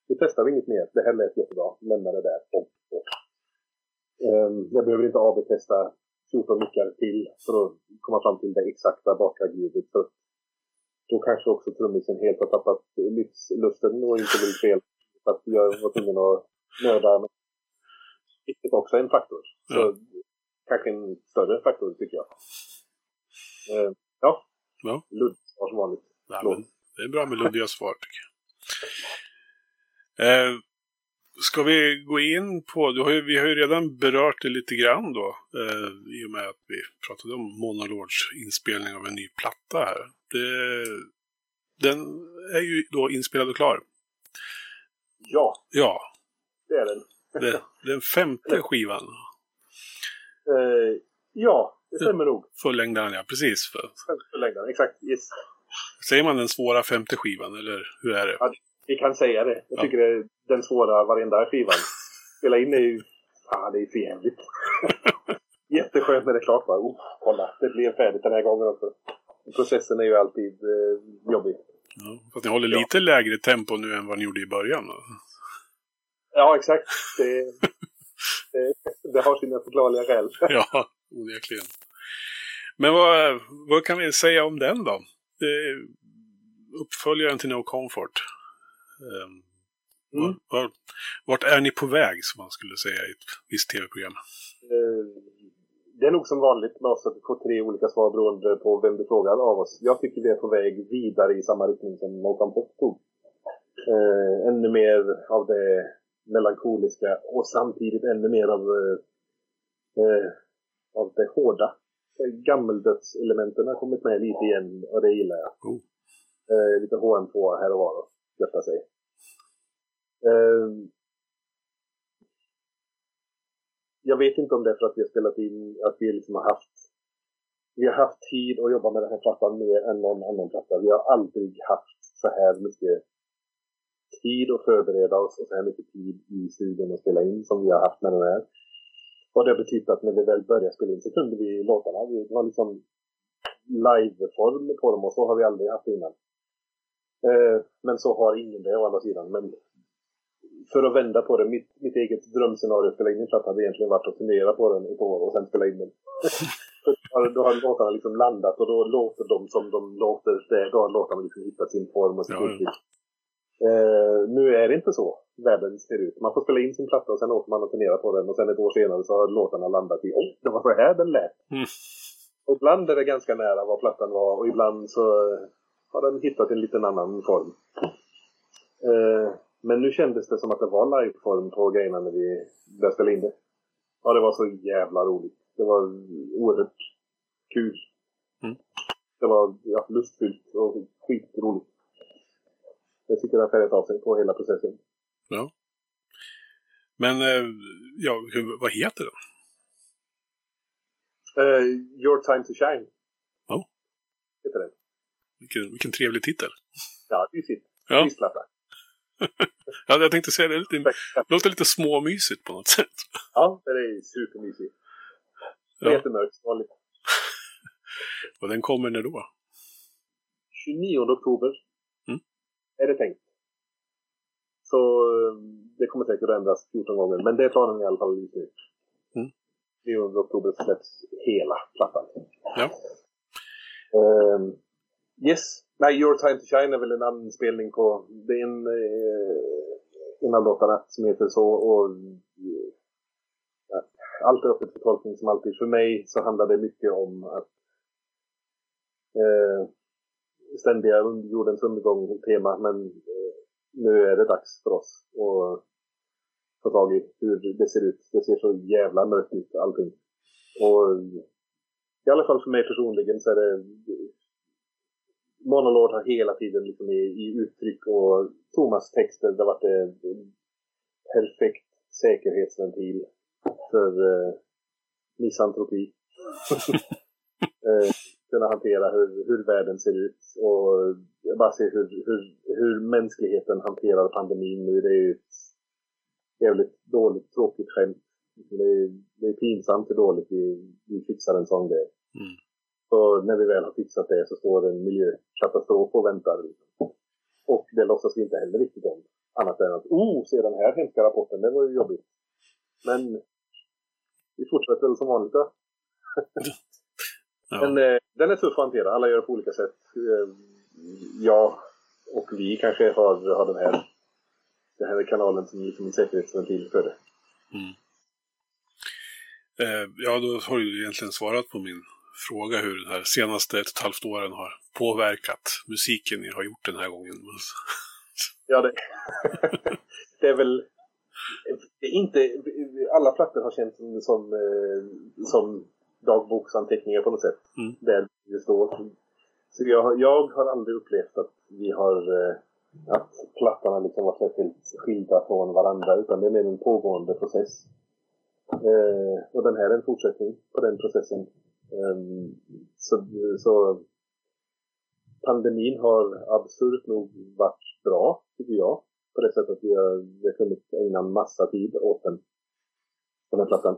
vi testar vi inget mer. Det här lät jättebra. Lämna det där. Och, och. Ehm, jag behöver inte AB-testa 14 mickar till för att komma fram till det exakta basljudet. För då kanske också trummisen helt har tappat livslusten och inte vill spela. Så att jag var tvungen att nörda. Vilket också är en faktor. Så
Ja.
kanske en större faktor tycker jag. Ehm, ja.
Ja.
Ludd var som vanligt.
Nej, men det är bra med luddiga svar tycker jag. Eh, ska vi gå in på, du har ju, vi har ju redan berört det lite grann då. Eh, I och med att vi pratade om Monolords inspelning av en ny platta här. Det, den är ju då inspelad och klar.
Ja,
Ja,
det är den.
det, den femte skivan.
Eh, ja, det stämmer nog.
Fullängdaren, ja precis. För,
Förlängdaren, exakt. Yes.
Säger man den svåra femte skivan eller hur är det?
Ja, Vi kan säga det. Jag
Ja.
tycker det är den svåra varenda skivan. Spela in är ju... Fan, det är för jävligt. Jätteskönt när det är klart bara. Oh, kolla, det blev färdigt den här gången också. Processen är ju alltid eh, jobbig.
Ja, fast ni håller
Ja.
lite lägre tempo nu än vad ni gjorde i början. Då.
Ja, exakt. Det, det, det har sina förklarliga skäl.
Ja, onekligen. Men vad, vad kan vi säga om den då? Är uppföljaren till No Comfort. Um,
Mm.
var, vart är ni på väg, som man skulle säga i ett visst tv-program?
Eh, Det är nog som vanligt med oss att vi får tre olika svar beroende på vem du frågar av oss. Jag tycker vi är på väg vidare i samma riktning som No Comfort tog. Eh, ännu mer av det melankoliska och samtidigt ännu mer av, eh, eh, av det hårda. Gammeldödselementen har kommit med lite igen och det gillar jag.
Oh.
Eh, lite HM2 här och var och götta sig. Eh, jag vet inte om det är för att vi har spelat in, att vi liksom har haft vi har haft tid att jobba med den här plattan mer än någon annan platta. Vi har aldrig haft så här mycket tid att förbereda oss och så här mycket tid i studion att spela in som vi har haft med den här. Och det betyder att när vi väl började spela in så kunde vi låtarna. Det var liksom liveform på dem och så har vi aldrig haft innan. Eh, men så har ingen det å andra sidan. Men för att vända på det, mitt, mitt eget drömscenario att spela in en platta hade egentligen varit att turnera på den ett år och sen spela in den. Då har låtarna liksom landat och då låter de som de låter. Det, då har låtarna liksom hittat sin form och sitt
Ja, ja.
Eh, nu är det inte så världen ser ut. Man får spela in sin platta och sen åker man och turnerar på den och sen ett år senare så har låtarna landat i Oj, det var så här den lät.
Mm.
Och ibland är det ganska nära vad plattan var och ibland så har den hittat en liten annan form. Eh, men nu kändes det som att det var liveform på grejerna när vi började spela in det. Ja, det var så jävla roligt. Det var oerhört kul.
Mm.
Det var ja, lustfyllt och skitroligt. Jag tycker det har färgat av sig på hela processen.
Ja. Men, eh, ja, hur, vad heter den?
Eh, Your time to shine.
Ja.
Heter den.
Vilken, vilken trevlig titel.
Ja, mysigt.
Ja.
Mysplatta.
Ja, jag tänkte säga det. Lite, det låter lite småmysigt på något sätt.
Ja, det är supermysigt.
Ja.
jättemörkt vanligt.
Och den kommer när då?
29 oktober
Mm.
är det tänkt. Så eh, det kommer säkert att ändras 14 gånger, men det är planen i alla fall just nu.
Mm.
29 oktober släpps hela plattan.
Ja.
Ehm, yes. Nej, Your Time to Shine är väl en anspelning på... Det är en, eh, en av låtarna som heter så. Och, eh, allt är öppet för tolkning som alltid. För mig så handlar det mycket om att eh, ständiga jordens undergång tema, men eh, nu är det dags för oss att få tag i hur det ser ut. Det ser så jävla mörkt ut allting. Och i alla fall för mig personligen så är det Monolord har hela tiden liksom i, i uttryck och Thomas texter det har varit en perfekt säkerhetsventil för eh, misantropi. eh, kunna hantera hur, hur världen ser ut och bara se hur, hur, hur mänskligheten hanterar pandemin nu. Det är ju ett jävligt dåligt, tråkigt skämt. Det är, det är pinsamt hur dåligt vi, vi fixar en sån grej.
Mm.
Så när vi väl har fixat det så står en miljökatastrof och väntar. Och det låtsas vi inte heller riktigt om. Annat än att, oh, se den här hemska rapporten, det var ju jobbigt. Men vi fortsätter väl som vanligt då.
Ja.
Men eh, den är tuff att hantera, alla gör det på olika sätt. Eh, jag och vi kanske har, har den här den här kanalen som liksom en säkerhetsventil för det.
Mm. Eh, ja, då har du egentligen svarat på min fråga hur den här senaste ett och ett halvt åren har påverkat musiken ni har gjort den här gången.
Ja, det, det är väl inte... Alla plattor har känts som, som, eh, som dagboksanteckningar på något sätt.
Mm.
Där det står. Så jag, jag har aldrig upplevt att vi har... eh, Att plattorna liksom var särskilt skilda från varandra. Utan det är mer en pågående process. Eh, och den här är en fortsättning på den processen. Ehm, så, så pandemin har absurt nog varit bra, tycker jag. På det sättet att vi har, vi har kunnat ägna massa tid åt den. På den plattan.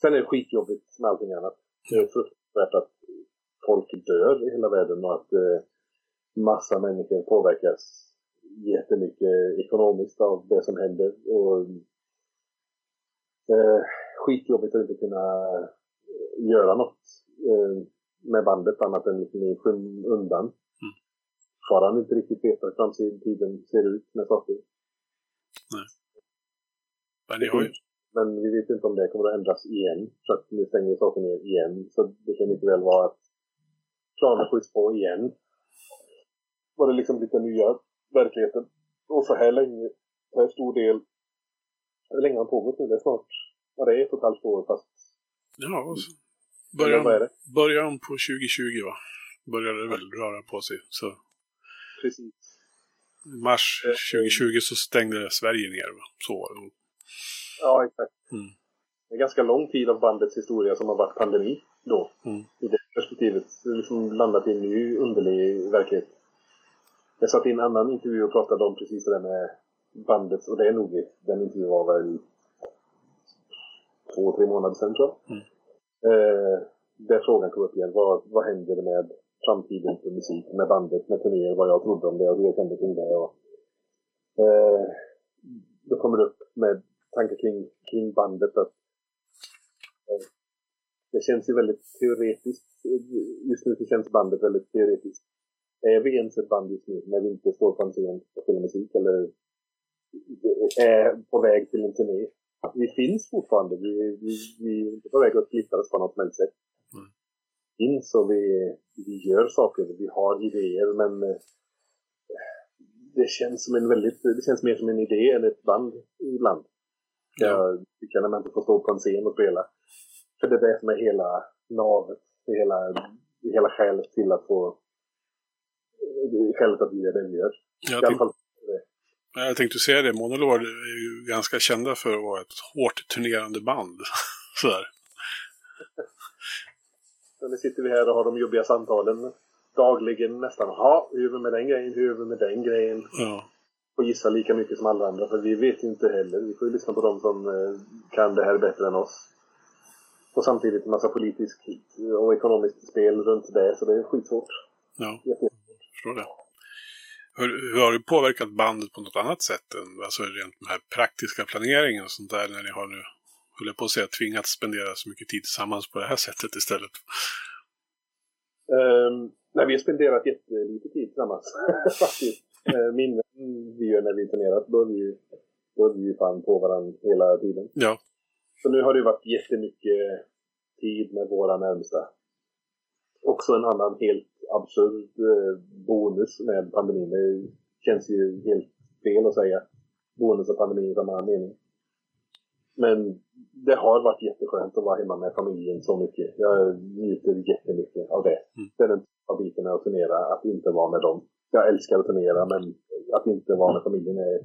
Sen är det skitjobbigt med allting annat. Det är fruktansvärt att folk dör i hela världen och att eh, massa människor påverkas jättemycket ekonomiskt av det som händer. Och, eh, skitjobbigt att inte kunna eh, göra något eh, med bandet annat än liksom i skymundan.
Mm.
Fortfarande inte riktigt veta hur framtiden ser ut med saker.
Men ni har ju,
Men vi vet inte om det kommer att ändras igen. Så att nu stänger saker ner igen. Så det kan mycket väl vara att planen skjuts på igen. Var det liksom lite nya verkligheten. Och så här länge, så här stor del, hur länge har pågått nu? Det är snart, ja det är ett och ett halvt år fast.
ja, början, början på 2020 va? Började det väl röra på sig. Så
Precis.
i mars
Eh,
2020 så stängde Sverige ner va? Så var det.
Ja, exakt.
Mm.
Det är ganska lång tid av bandets historia som har varit pandemi då.
Mm.
I det perspektivet. Det har liksom landat i en ny underlig verklighet. Jag satt i en annan intervju och pratade om precis det där med bandet. Och det är nog den intervjun var väl två, tre månader sedan tror jag.
Mm.
Eh, där frågan kom upp igen. Vad, vad händer med framtiden för musik, med bandet, med turnéer, vad jag trodde om det och hur jag kände kring det. Och, eh, då kommer det upp med tankar kring, kring bandet att eh, det känns ju väldigt teoretiskt. Just nu så känns bandet väldigt teoretiskt. Är vi ens ett band just nu när vi inte står på en scen och spelar musik eller är på väg till en turné? Vi finns fortfarande. Vi, vi, vi är inte på väg att splitta oss på något som helst sätt.
Mm.
Finns och vi, vi gör saker. Vi har idéer men eh, det känns som en väldigt, det känns mer som en idé än ett band ibland. Jag tycker när man inte får stå på en scen och spela. För det är det som är hela navet, det är hela, det är hela skälet till att få det är skälet att vi gör det vi gör.
Jag, tänk,
fall,
jag tänkte säga det, Monolord är ju ganska kända för att vara ett hårt turnerande band. Sådär.
så nu sitter vi här och har de jobbiga samtalen dagligen nästan. Ja, hur gör vi med den grejen? Hur gör vi med den grejen?
Ja.
Och gissa lika mycket som alla andra, för vi vet ju inte heller. Vi får ju lyssna på de som eh, kan det här bättre än oss. Och samtidigt en massa politiskt och ekonomiskt spel runt det, så det är skitsvårt.
ja.
Jätte-
förstår det. Hur, hur har det påverkat bandet på något annat sätt än alltså rent den här praktiska planeringen och sånt där när ni har nu, höll jag på att säga, tvingats spendera så mycket tid tillsammans på det här sättet istället?
Um, nej, vi har spenderat jättelite tid tillsammans faktiskt. Uh, minnen vi gör när vi turnerat, då är vi ju då är vi ju fan på varandra hela tiden.
Ja,
Så nu har det varit jättemycket tid med våra närmsta. Också en annan helt absurd eh, bonus med pandemin. Det känns ju helt fel att säga bonus och pandemi i samma mening. Men det har varit jätteskönt att vara hemma med familjen så mycket. Jag njuter jättemycket av det.
Mm.
Det är den av biten med att turnera, att inte vara med dem. Jag älskar att turnera, men att inte vara med familjen är,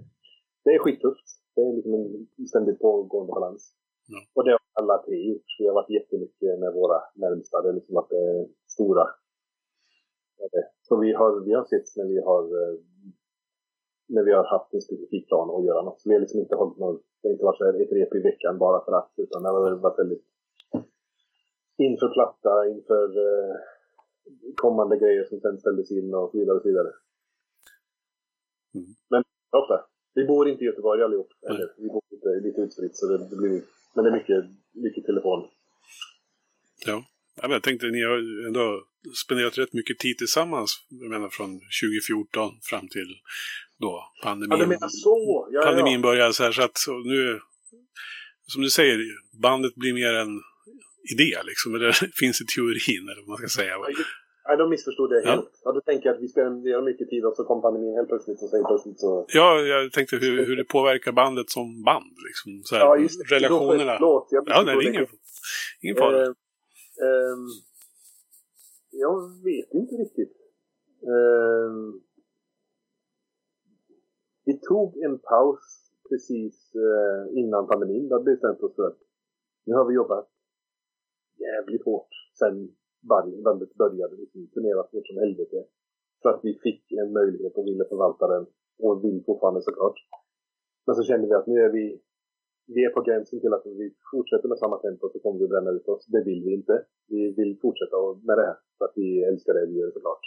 det är skittufft. Det är liksom en ständigt pågående balans.
Ja.
Och det har alla tre gjort. Vi har varit jättemycket med våra närmsta. Det har liksom varit det stora. Ja, det. Så vi har, vi har sett när vi har, eh, när vi har haft en specifik plan att göra något. Så vi har liksom inte hållit någon Det har inte varit så här ett rep i veckan bara för att, utan det har varit väldigt inför platta, inför eh, kommande grejer som sen ställdes in och så vidare. Och så vidare.
Mm.
Men ofta. Vi bor inte i Göteborg allihop. Eller, vi bor lite, lite utspritt så det, blir... Men det är mycket, mycket telefon.
Ja. Jag tänkte ni har ändå spenderat rätt mycket tid tillsammans. Jag menar från 2014 fram till då pandemin.
Ja, du menar så! Ja,
pandemin
ja.
började så här så att så nu, som du säger, bandet blir mer en idé liksom. Eller finns i teorin eller vad man ska säga.
Nej, de missförstod det
Ja.
helt. Ja, du tänker att vi spenderar mycket tid och så kom pandemin helt plötsligt och helt plötsligt så...
Ja, jag tänkte hur, hur det påverkar bandet som band. Liksom. Så här,
Ja, just det.
Relationerna.
Förlåt, jag
Ja, nej, det är ingen, ingen fara.
Eh, ehm, jag vet inte riktigt. Ehm, vi tog en paus precis eh, innan pandemin. Då hade vi bestämt oss för att nu har vi jobbat jävligt hårt sen bandet började liksom turnera hårt som helvete. för att vi fick en möjlighet och ville förvalta den. Och vill fortfarande såklart. Men så kände vi att nu är vi vi är på gränsen till att vi fortsätter med samma tempo så kommer vi bränna ut oss. Det vill vi inte. Vi vill fortsätta med det här för att vi älskar det vi gör såklart.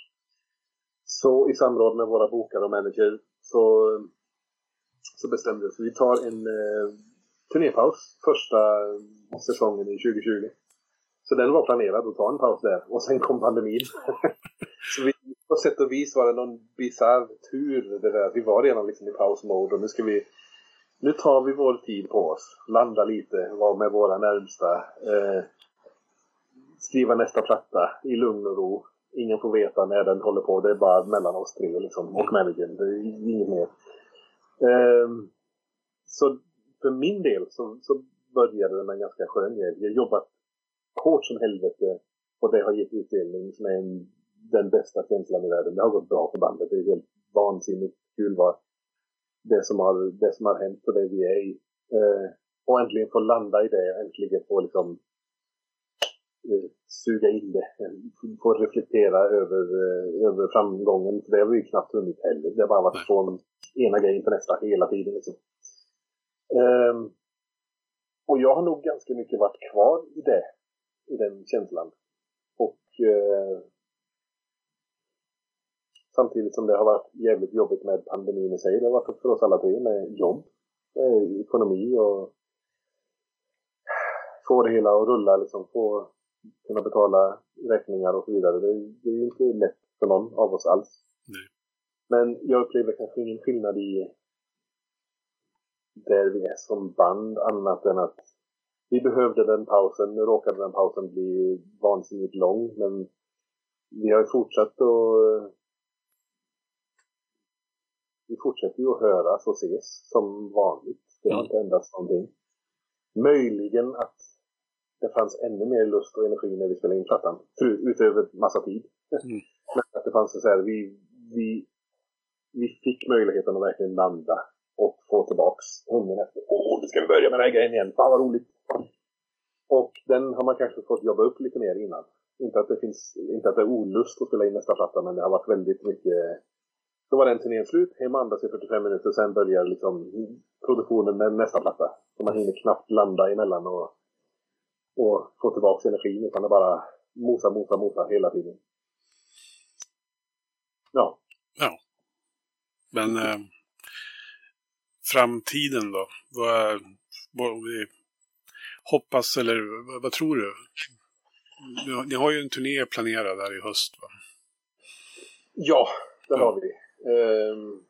Så i samråd med våra bokare och manager så, så bestämde vi oss. Vi tar en eh, turnépaus första säsongen i 2020. Så den var planerad att ta en paus där och sen kom pandemin. så vi, på sätt och vis var det någon bisarr tur det där. Vi var redan liksom i pausmode och nu ska vi nu tar vi vår tid på oss. Landa lite, vara med våra närmsta. Eh, skriva nästa platta i lugn och ro. Ingen får veta när den håller på. Det är bara mellan oss tre liksom, och managern. Det är inget mer. Eh, så för min del så, så började det med en ganska skön grej. Jag jobbat hårt som helvete och det har gett utdelning som är en, den bästa känslan i världen. Det har gått bra för bandet. Det är helt vansinnigt kul vad det som har, det som har hänt och det vi är i. Eh, och äntligen få landa i det, äntligen få liksom eh, suga in det, få reflektera över, eh, över framgången. För det har vi ju knappt hunnit heller. Det har bara varit från ena grejen till nästa hela tiden. Liksom. Ehm, och jag har nog ganska mycket varit kvar i det, i den känslan. Och eh, Samtidigt som det har varit jävligt jobbigt med pandemin i sig. Det har varit för oss alla tre med jobb, eh, ekonomi och få det hela att rulla liksom. Få kunna betala räkningar och så vidare. Det, det är ju inte lätt för någon av oss alls.
Nej.
Men jag upplever kanske ingen skillnad i där vi är som band annat än att vi behövde den pausen. Nu råkade den pausen bli vansinnigt lång men vi har ju fortsatt att vi fortsätter ju att höras och ses som vanligt. Det har
Mm.
inte ändrats någonting. Möjligen att det fanns ännu mer lust och energi när vi spelade in plattan. Utöver massa tid.
Mm.
Men att det fanns så här, vi, vi, vi fick möjligheten att verkligen landa och få tillbaks hungern efter. Åh, nu ska vi börja med den här grejen igen. Fan vad roligt. Och den har man kanske fått jobba upp lite mer innan. Inte att det finns, inte att det är olust att spela in nästa platta, men det har varit väldigt mycket då var den turnén slut, hem och andas i 45 minuter, sen börjar liksom produktionen med nästa platta. Så man hinner knappt landa emellan och, och få tillbaka energin, utan det bara mosa, mosa, mosa hela tiden. Ja.
Ja. Men eh, framtiden då? Vad, vad vi hoppas eller vad, tror du? Ni har, ju en turné planerad där i höst va?
Ja, det
Ja.
har vi. Ehm,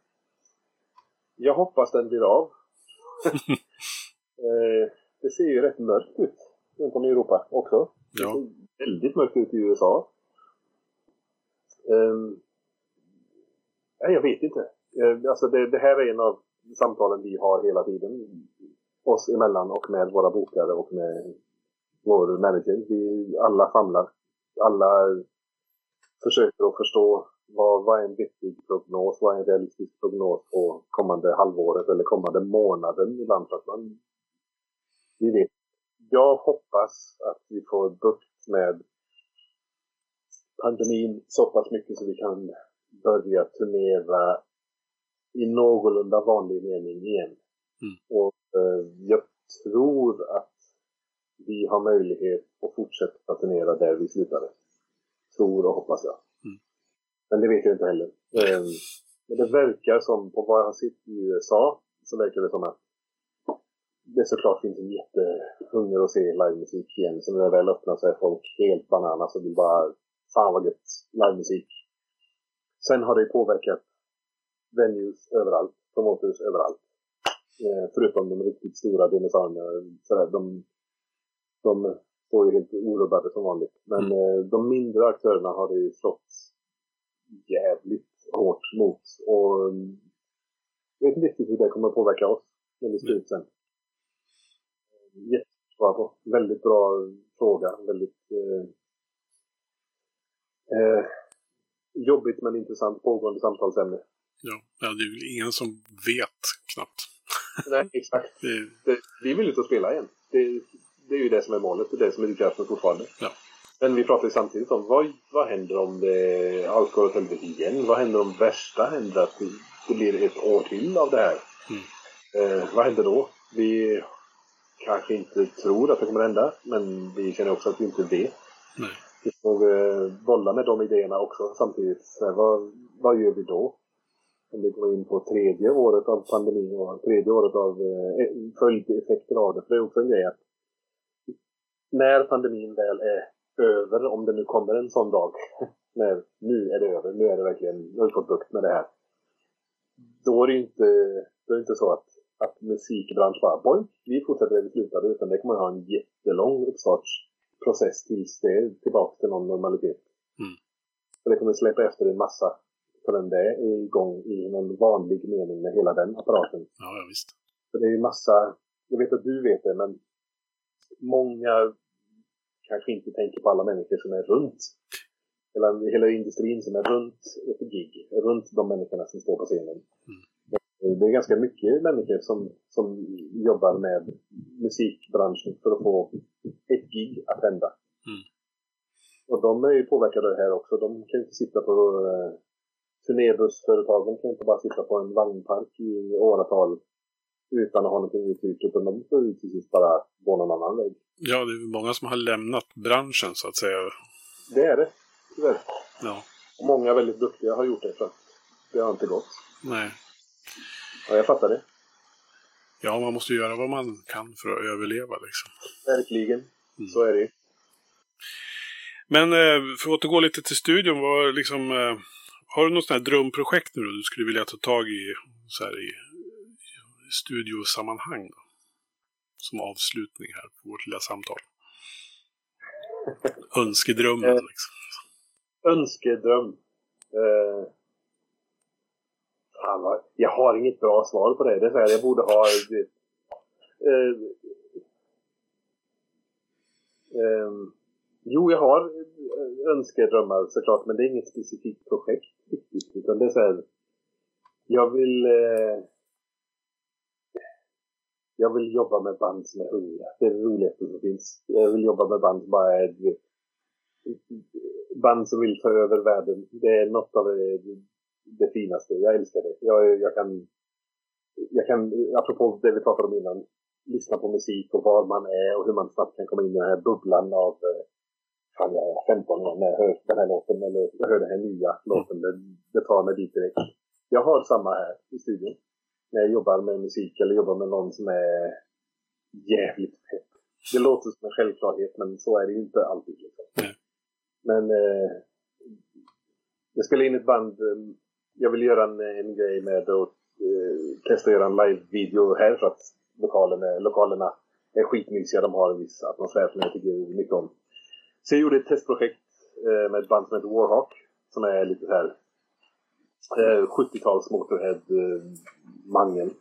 jag hoppas den blir av. Eh, det ser ju rätt mörkt ut runt om i Europa också.
Ja.
Det ser väldigt mörkt ut i USA. Um, nej, jag vet inte. Eh, alltså det, det här är en av samtalen vi har hela tiden. Oss emellan och med våra bokare och med vår manager. Vi alla famlar. Alla försöker att förstå vad, vad är en vettig prognos, vad är en realistisk prognos på kommande halvåret eller kommande månaden ibland. Att man, vi vet. Jag hoppas att vi får bukt med pandemin så pass mycket så vi kan börja turnera i någorlunda vanlig mening igen.
Mm.
Och jag tror att vi har möjlighet att fortsätta turnera där vi slutade. Tror och hoppas jag.
Mm.
Men det vet jag inte heller. Eh, Men det verkar som, på vad jag har sett i USA, så verkar det som att det såklart finns en jättehunger att se livemusik igen. Så när det väl öppnar så är folk helt bananas och vill bara, fan vad gött, livemusik. Sen har det påverkat venues överallt, promoters överallt. Eh, förutom de riktigt stora dinosaurierna. Sådär, de, de står ju helt orubbade som vanligt. Men eh, de mindre aktörerna har det ju slått jävligt hårt mot. Och mm, jag vet inte riktigt hur det kommer påverka oss när det ska ut sen. Jättebra på. Väldigt bra fråga. Väldigt eh, eh, jobbigt men intressant pågående samtalsämne.
Ja, det är väl ingen som vet knappt.
Nej, exakt.
Det,
vi vill ut och spela igen. Det, det är ju det som är målet. Det är det som är drivkraften fortfarande.
Ja.
Men vi pratar ju samtidigt om vad, vad händer om det, allt går åt helvete igen? Vad händer om värsta händer? Att det, det blir ett år till av det här?
Mm.
Eh, vad händer då? Vi kanske inte tror att det kommer att hända, men vi känner också att vi inte vet.
nej.
Vi får eh, bolla med de idéerna också samtidigt. Så vad, vad gör vi då? Om vi går in på tredje året av pandemin och tredje året av eh, följdeffekter av det. För det är också en grej att när pandemin väl är över, om det nu kommer en sån dag, när nu är det över, nu är det verkligen, nu har vi fått bukt med det här. Då är det inte, då är det inte så att, att musikbranschen bara, boing, vi fortsätter där vi slutade, utan det kommer att ha en jättelång uppstartsprocess tills det är tillbaka till någon normalitet.
Mm.
Så det kommer släppa efter en massa förrän det är igång i någon vanlig mening med hela den apparaten.
Ja, ja, visst.
För det är ju massa, jag vet att du vet det, men många kanske inte tänker på alla människor som är runt. Hela, hela industrin som är runt ett gig, runt de människorna som står på scenen. Det är ganska mycket människor som, som jobbar med musikbranschen för att få ett gig att hända.
Mm.
Och de är ju påverkade av det här också. De kan ju inte sitta på eh, turnébussföretagen kan inte bara sitta på en vagnpark i åratal utan att ha någonting uthyrt. Utan de får ju till sist bara gå någon annan väg.
Ja, det är många som har lämnat branschen så att säga.
Det är det, tyvärr.
Ja,
Och många väldigt duktiga har gjort det för att det har inte gått.
nej.
Ja, jag fattar det.
Ja, man måste göra vad man kan för att överleva liksom.
Verkligen. Så är det.
Men eh, för att återgå lite till studion, vad liksom, eh, har du något sånt här drömprojekt nu då du skulle vilja ta tag i, så här, i, i studiosammanhang? Då? Som avslutning här på vårt lilla samtal. Önskedrömmen
Eh.
liksom.
Önskedröm. Eh, fan jag har inget bra svar på det. det är så här, jag borde ha... Det, eh, ehm, jo, jag har Eh, önskedrömmar såklart, men det är inget specifikt projekt riktigt. Utan det är så här, jag vill... Eh, jag vill jobba med band som är unga. Det är det roligaste som finns. Jag vill jobba med band som bara är du vet, band som vill ta över världen. Det är något av det, det finaste. Jag älskar det. Jag, jag kan, jag kan, apropå det vi pratade om innan, lyssna på musik och var man är och hur man snabbt kan komma in i den här bubblan av eh, fan jag är 15 år när jag hör den här låten eller jag hör den här nya låten. Det, det tar mig dit direkt. Jag har samma här i studion. När jag jobbar med musik eller jobbar med någon som är jävligt pepp. Det låter som en självklarhet men så är det ju inte alltid. Liksom. Men eh, jag spelade in ett band. Eh, jag vill göra en, en grej med att eh, testa att göra en live-video här för att lokalen är, lokalerna är skitmysiga. De har en viss atmosfär som jag tycker mycket om. Så jag gjorde ett testprojekt eh, med ett band som heter Warhawk. Som är lite så här eh, 70-tals Motorhead-mangel. Eh,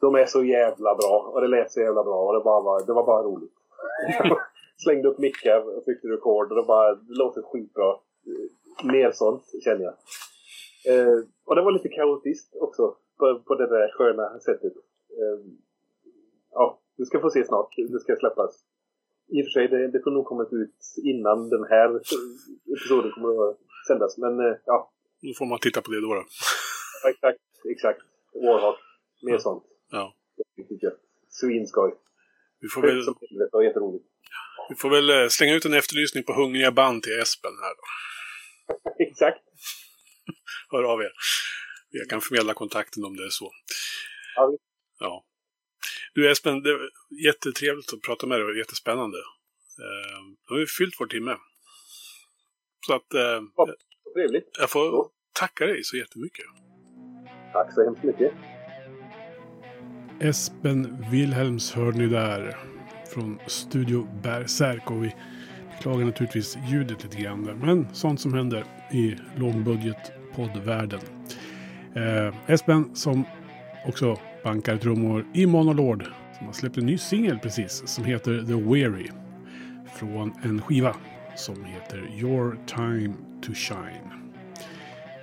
De är så jävla bra och det lät så jävla bra och det, bara var, det var bara roligt. Slängde upp mickar och tryckte rekord och det, bara, det låter skitbra. Mer sånt känner jag. Eh, och det var lite kaotiskt också på, på det där sköna sättet. Eh, ja, du ska få se snart. Det ska släppas. I och för sig, det, det kommer nog komma ut innan den här episoden kommer att sändas. Men eh, ja,
Då får man titta på det då. då.
exakt. Exakt. Warhawk. Mer sånt.
Ja.
Riktigt gött. Svinskoj.
Vi får väl,
det var jätteroligt.
vi får väl eh, slänga ut en efterlysning på hungriga band till Espen här då.
Exakt.
Hör av er. Jag kan förmedla kontakten om det är så.
Ja.
Ja. Du Espen, det var jättetrevligt att prata med dig och jättespännande. Eh, Nu har vi fyllt vår timme. Så att eh,
Ja. Trevligt.
jag får tacka dig så jättemycket.
Tack så hemskt mycket.
Espen Wilhelms hör ni där. Från Studio Berserk. Och vi beklagar naturligtvis ljudet lite grann där. Men sånt som händer i lågbudget-poddvärlden. Eh, Espen som också bankar trummor i Monolord. Som har släppt en ny singel precis. Som heter The Weary. Från en skiva som heter Your Time to Shine.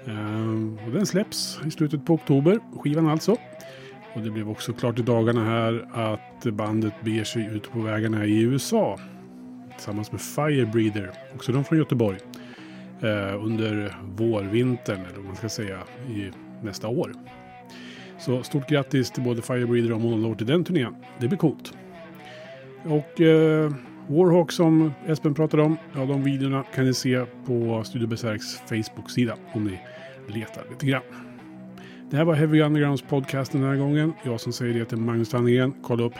Ehm, och den släpps i slutet på oktober. Skivan alltså. Och det blev också klart i dagarna här att bandet beger sig ut på vägarna i USA. Tillsammans med Firebreather, också de från Göteborg. Eh, under vårvintern, eller vad man ska säga, i nästa år. Så stort grattis till både Firebreeder och Monolord till den turnén. Det blir coolt. Och eh, Warhawk som Espen pratade om, ja de videorna kan ni se på Studio Berserks Facebook-sida om ni letar lite grann. Det här var Heavy Undergrounds podcast den här gången. Jag som säger det heter Magnus Tandegren. Kolla upp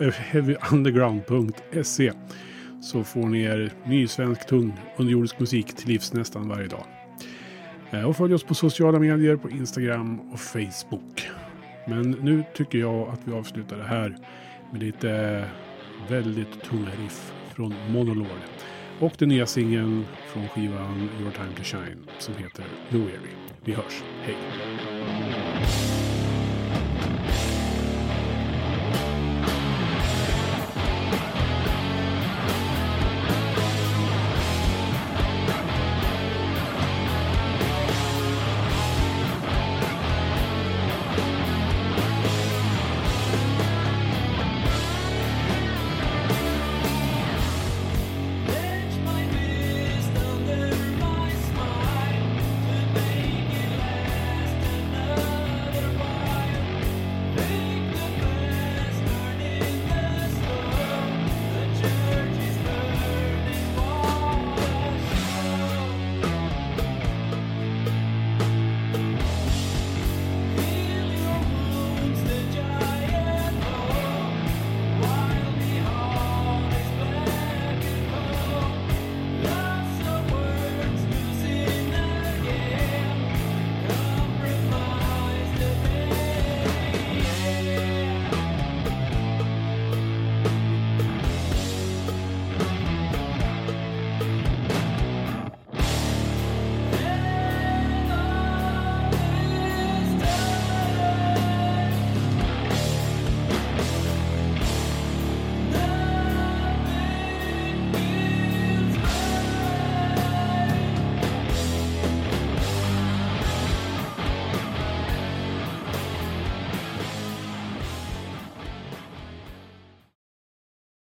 eh, heavyunderground.se så får ni er ny svensk tung underjordisk musik till livs nästan varje dag. Eh, och följ oss på sociala medier på Instagram och Facebook. Men nu tycker jag att vi avslutar det här med lite väldigt tunga riff från Monolord. Och den nya singeln från skivan Your Time to Shine som heter New Erie. Vi hörs. Hej!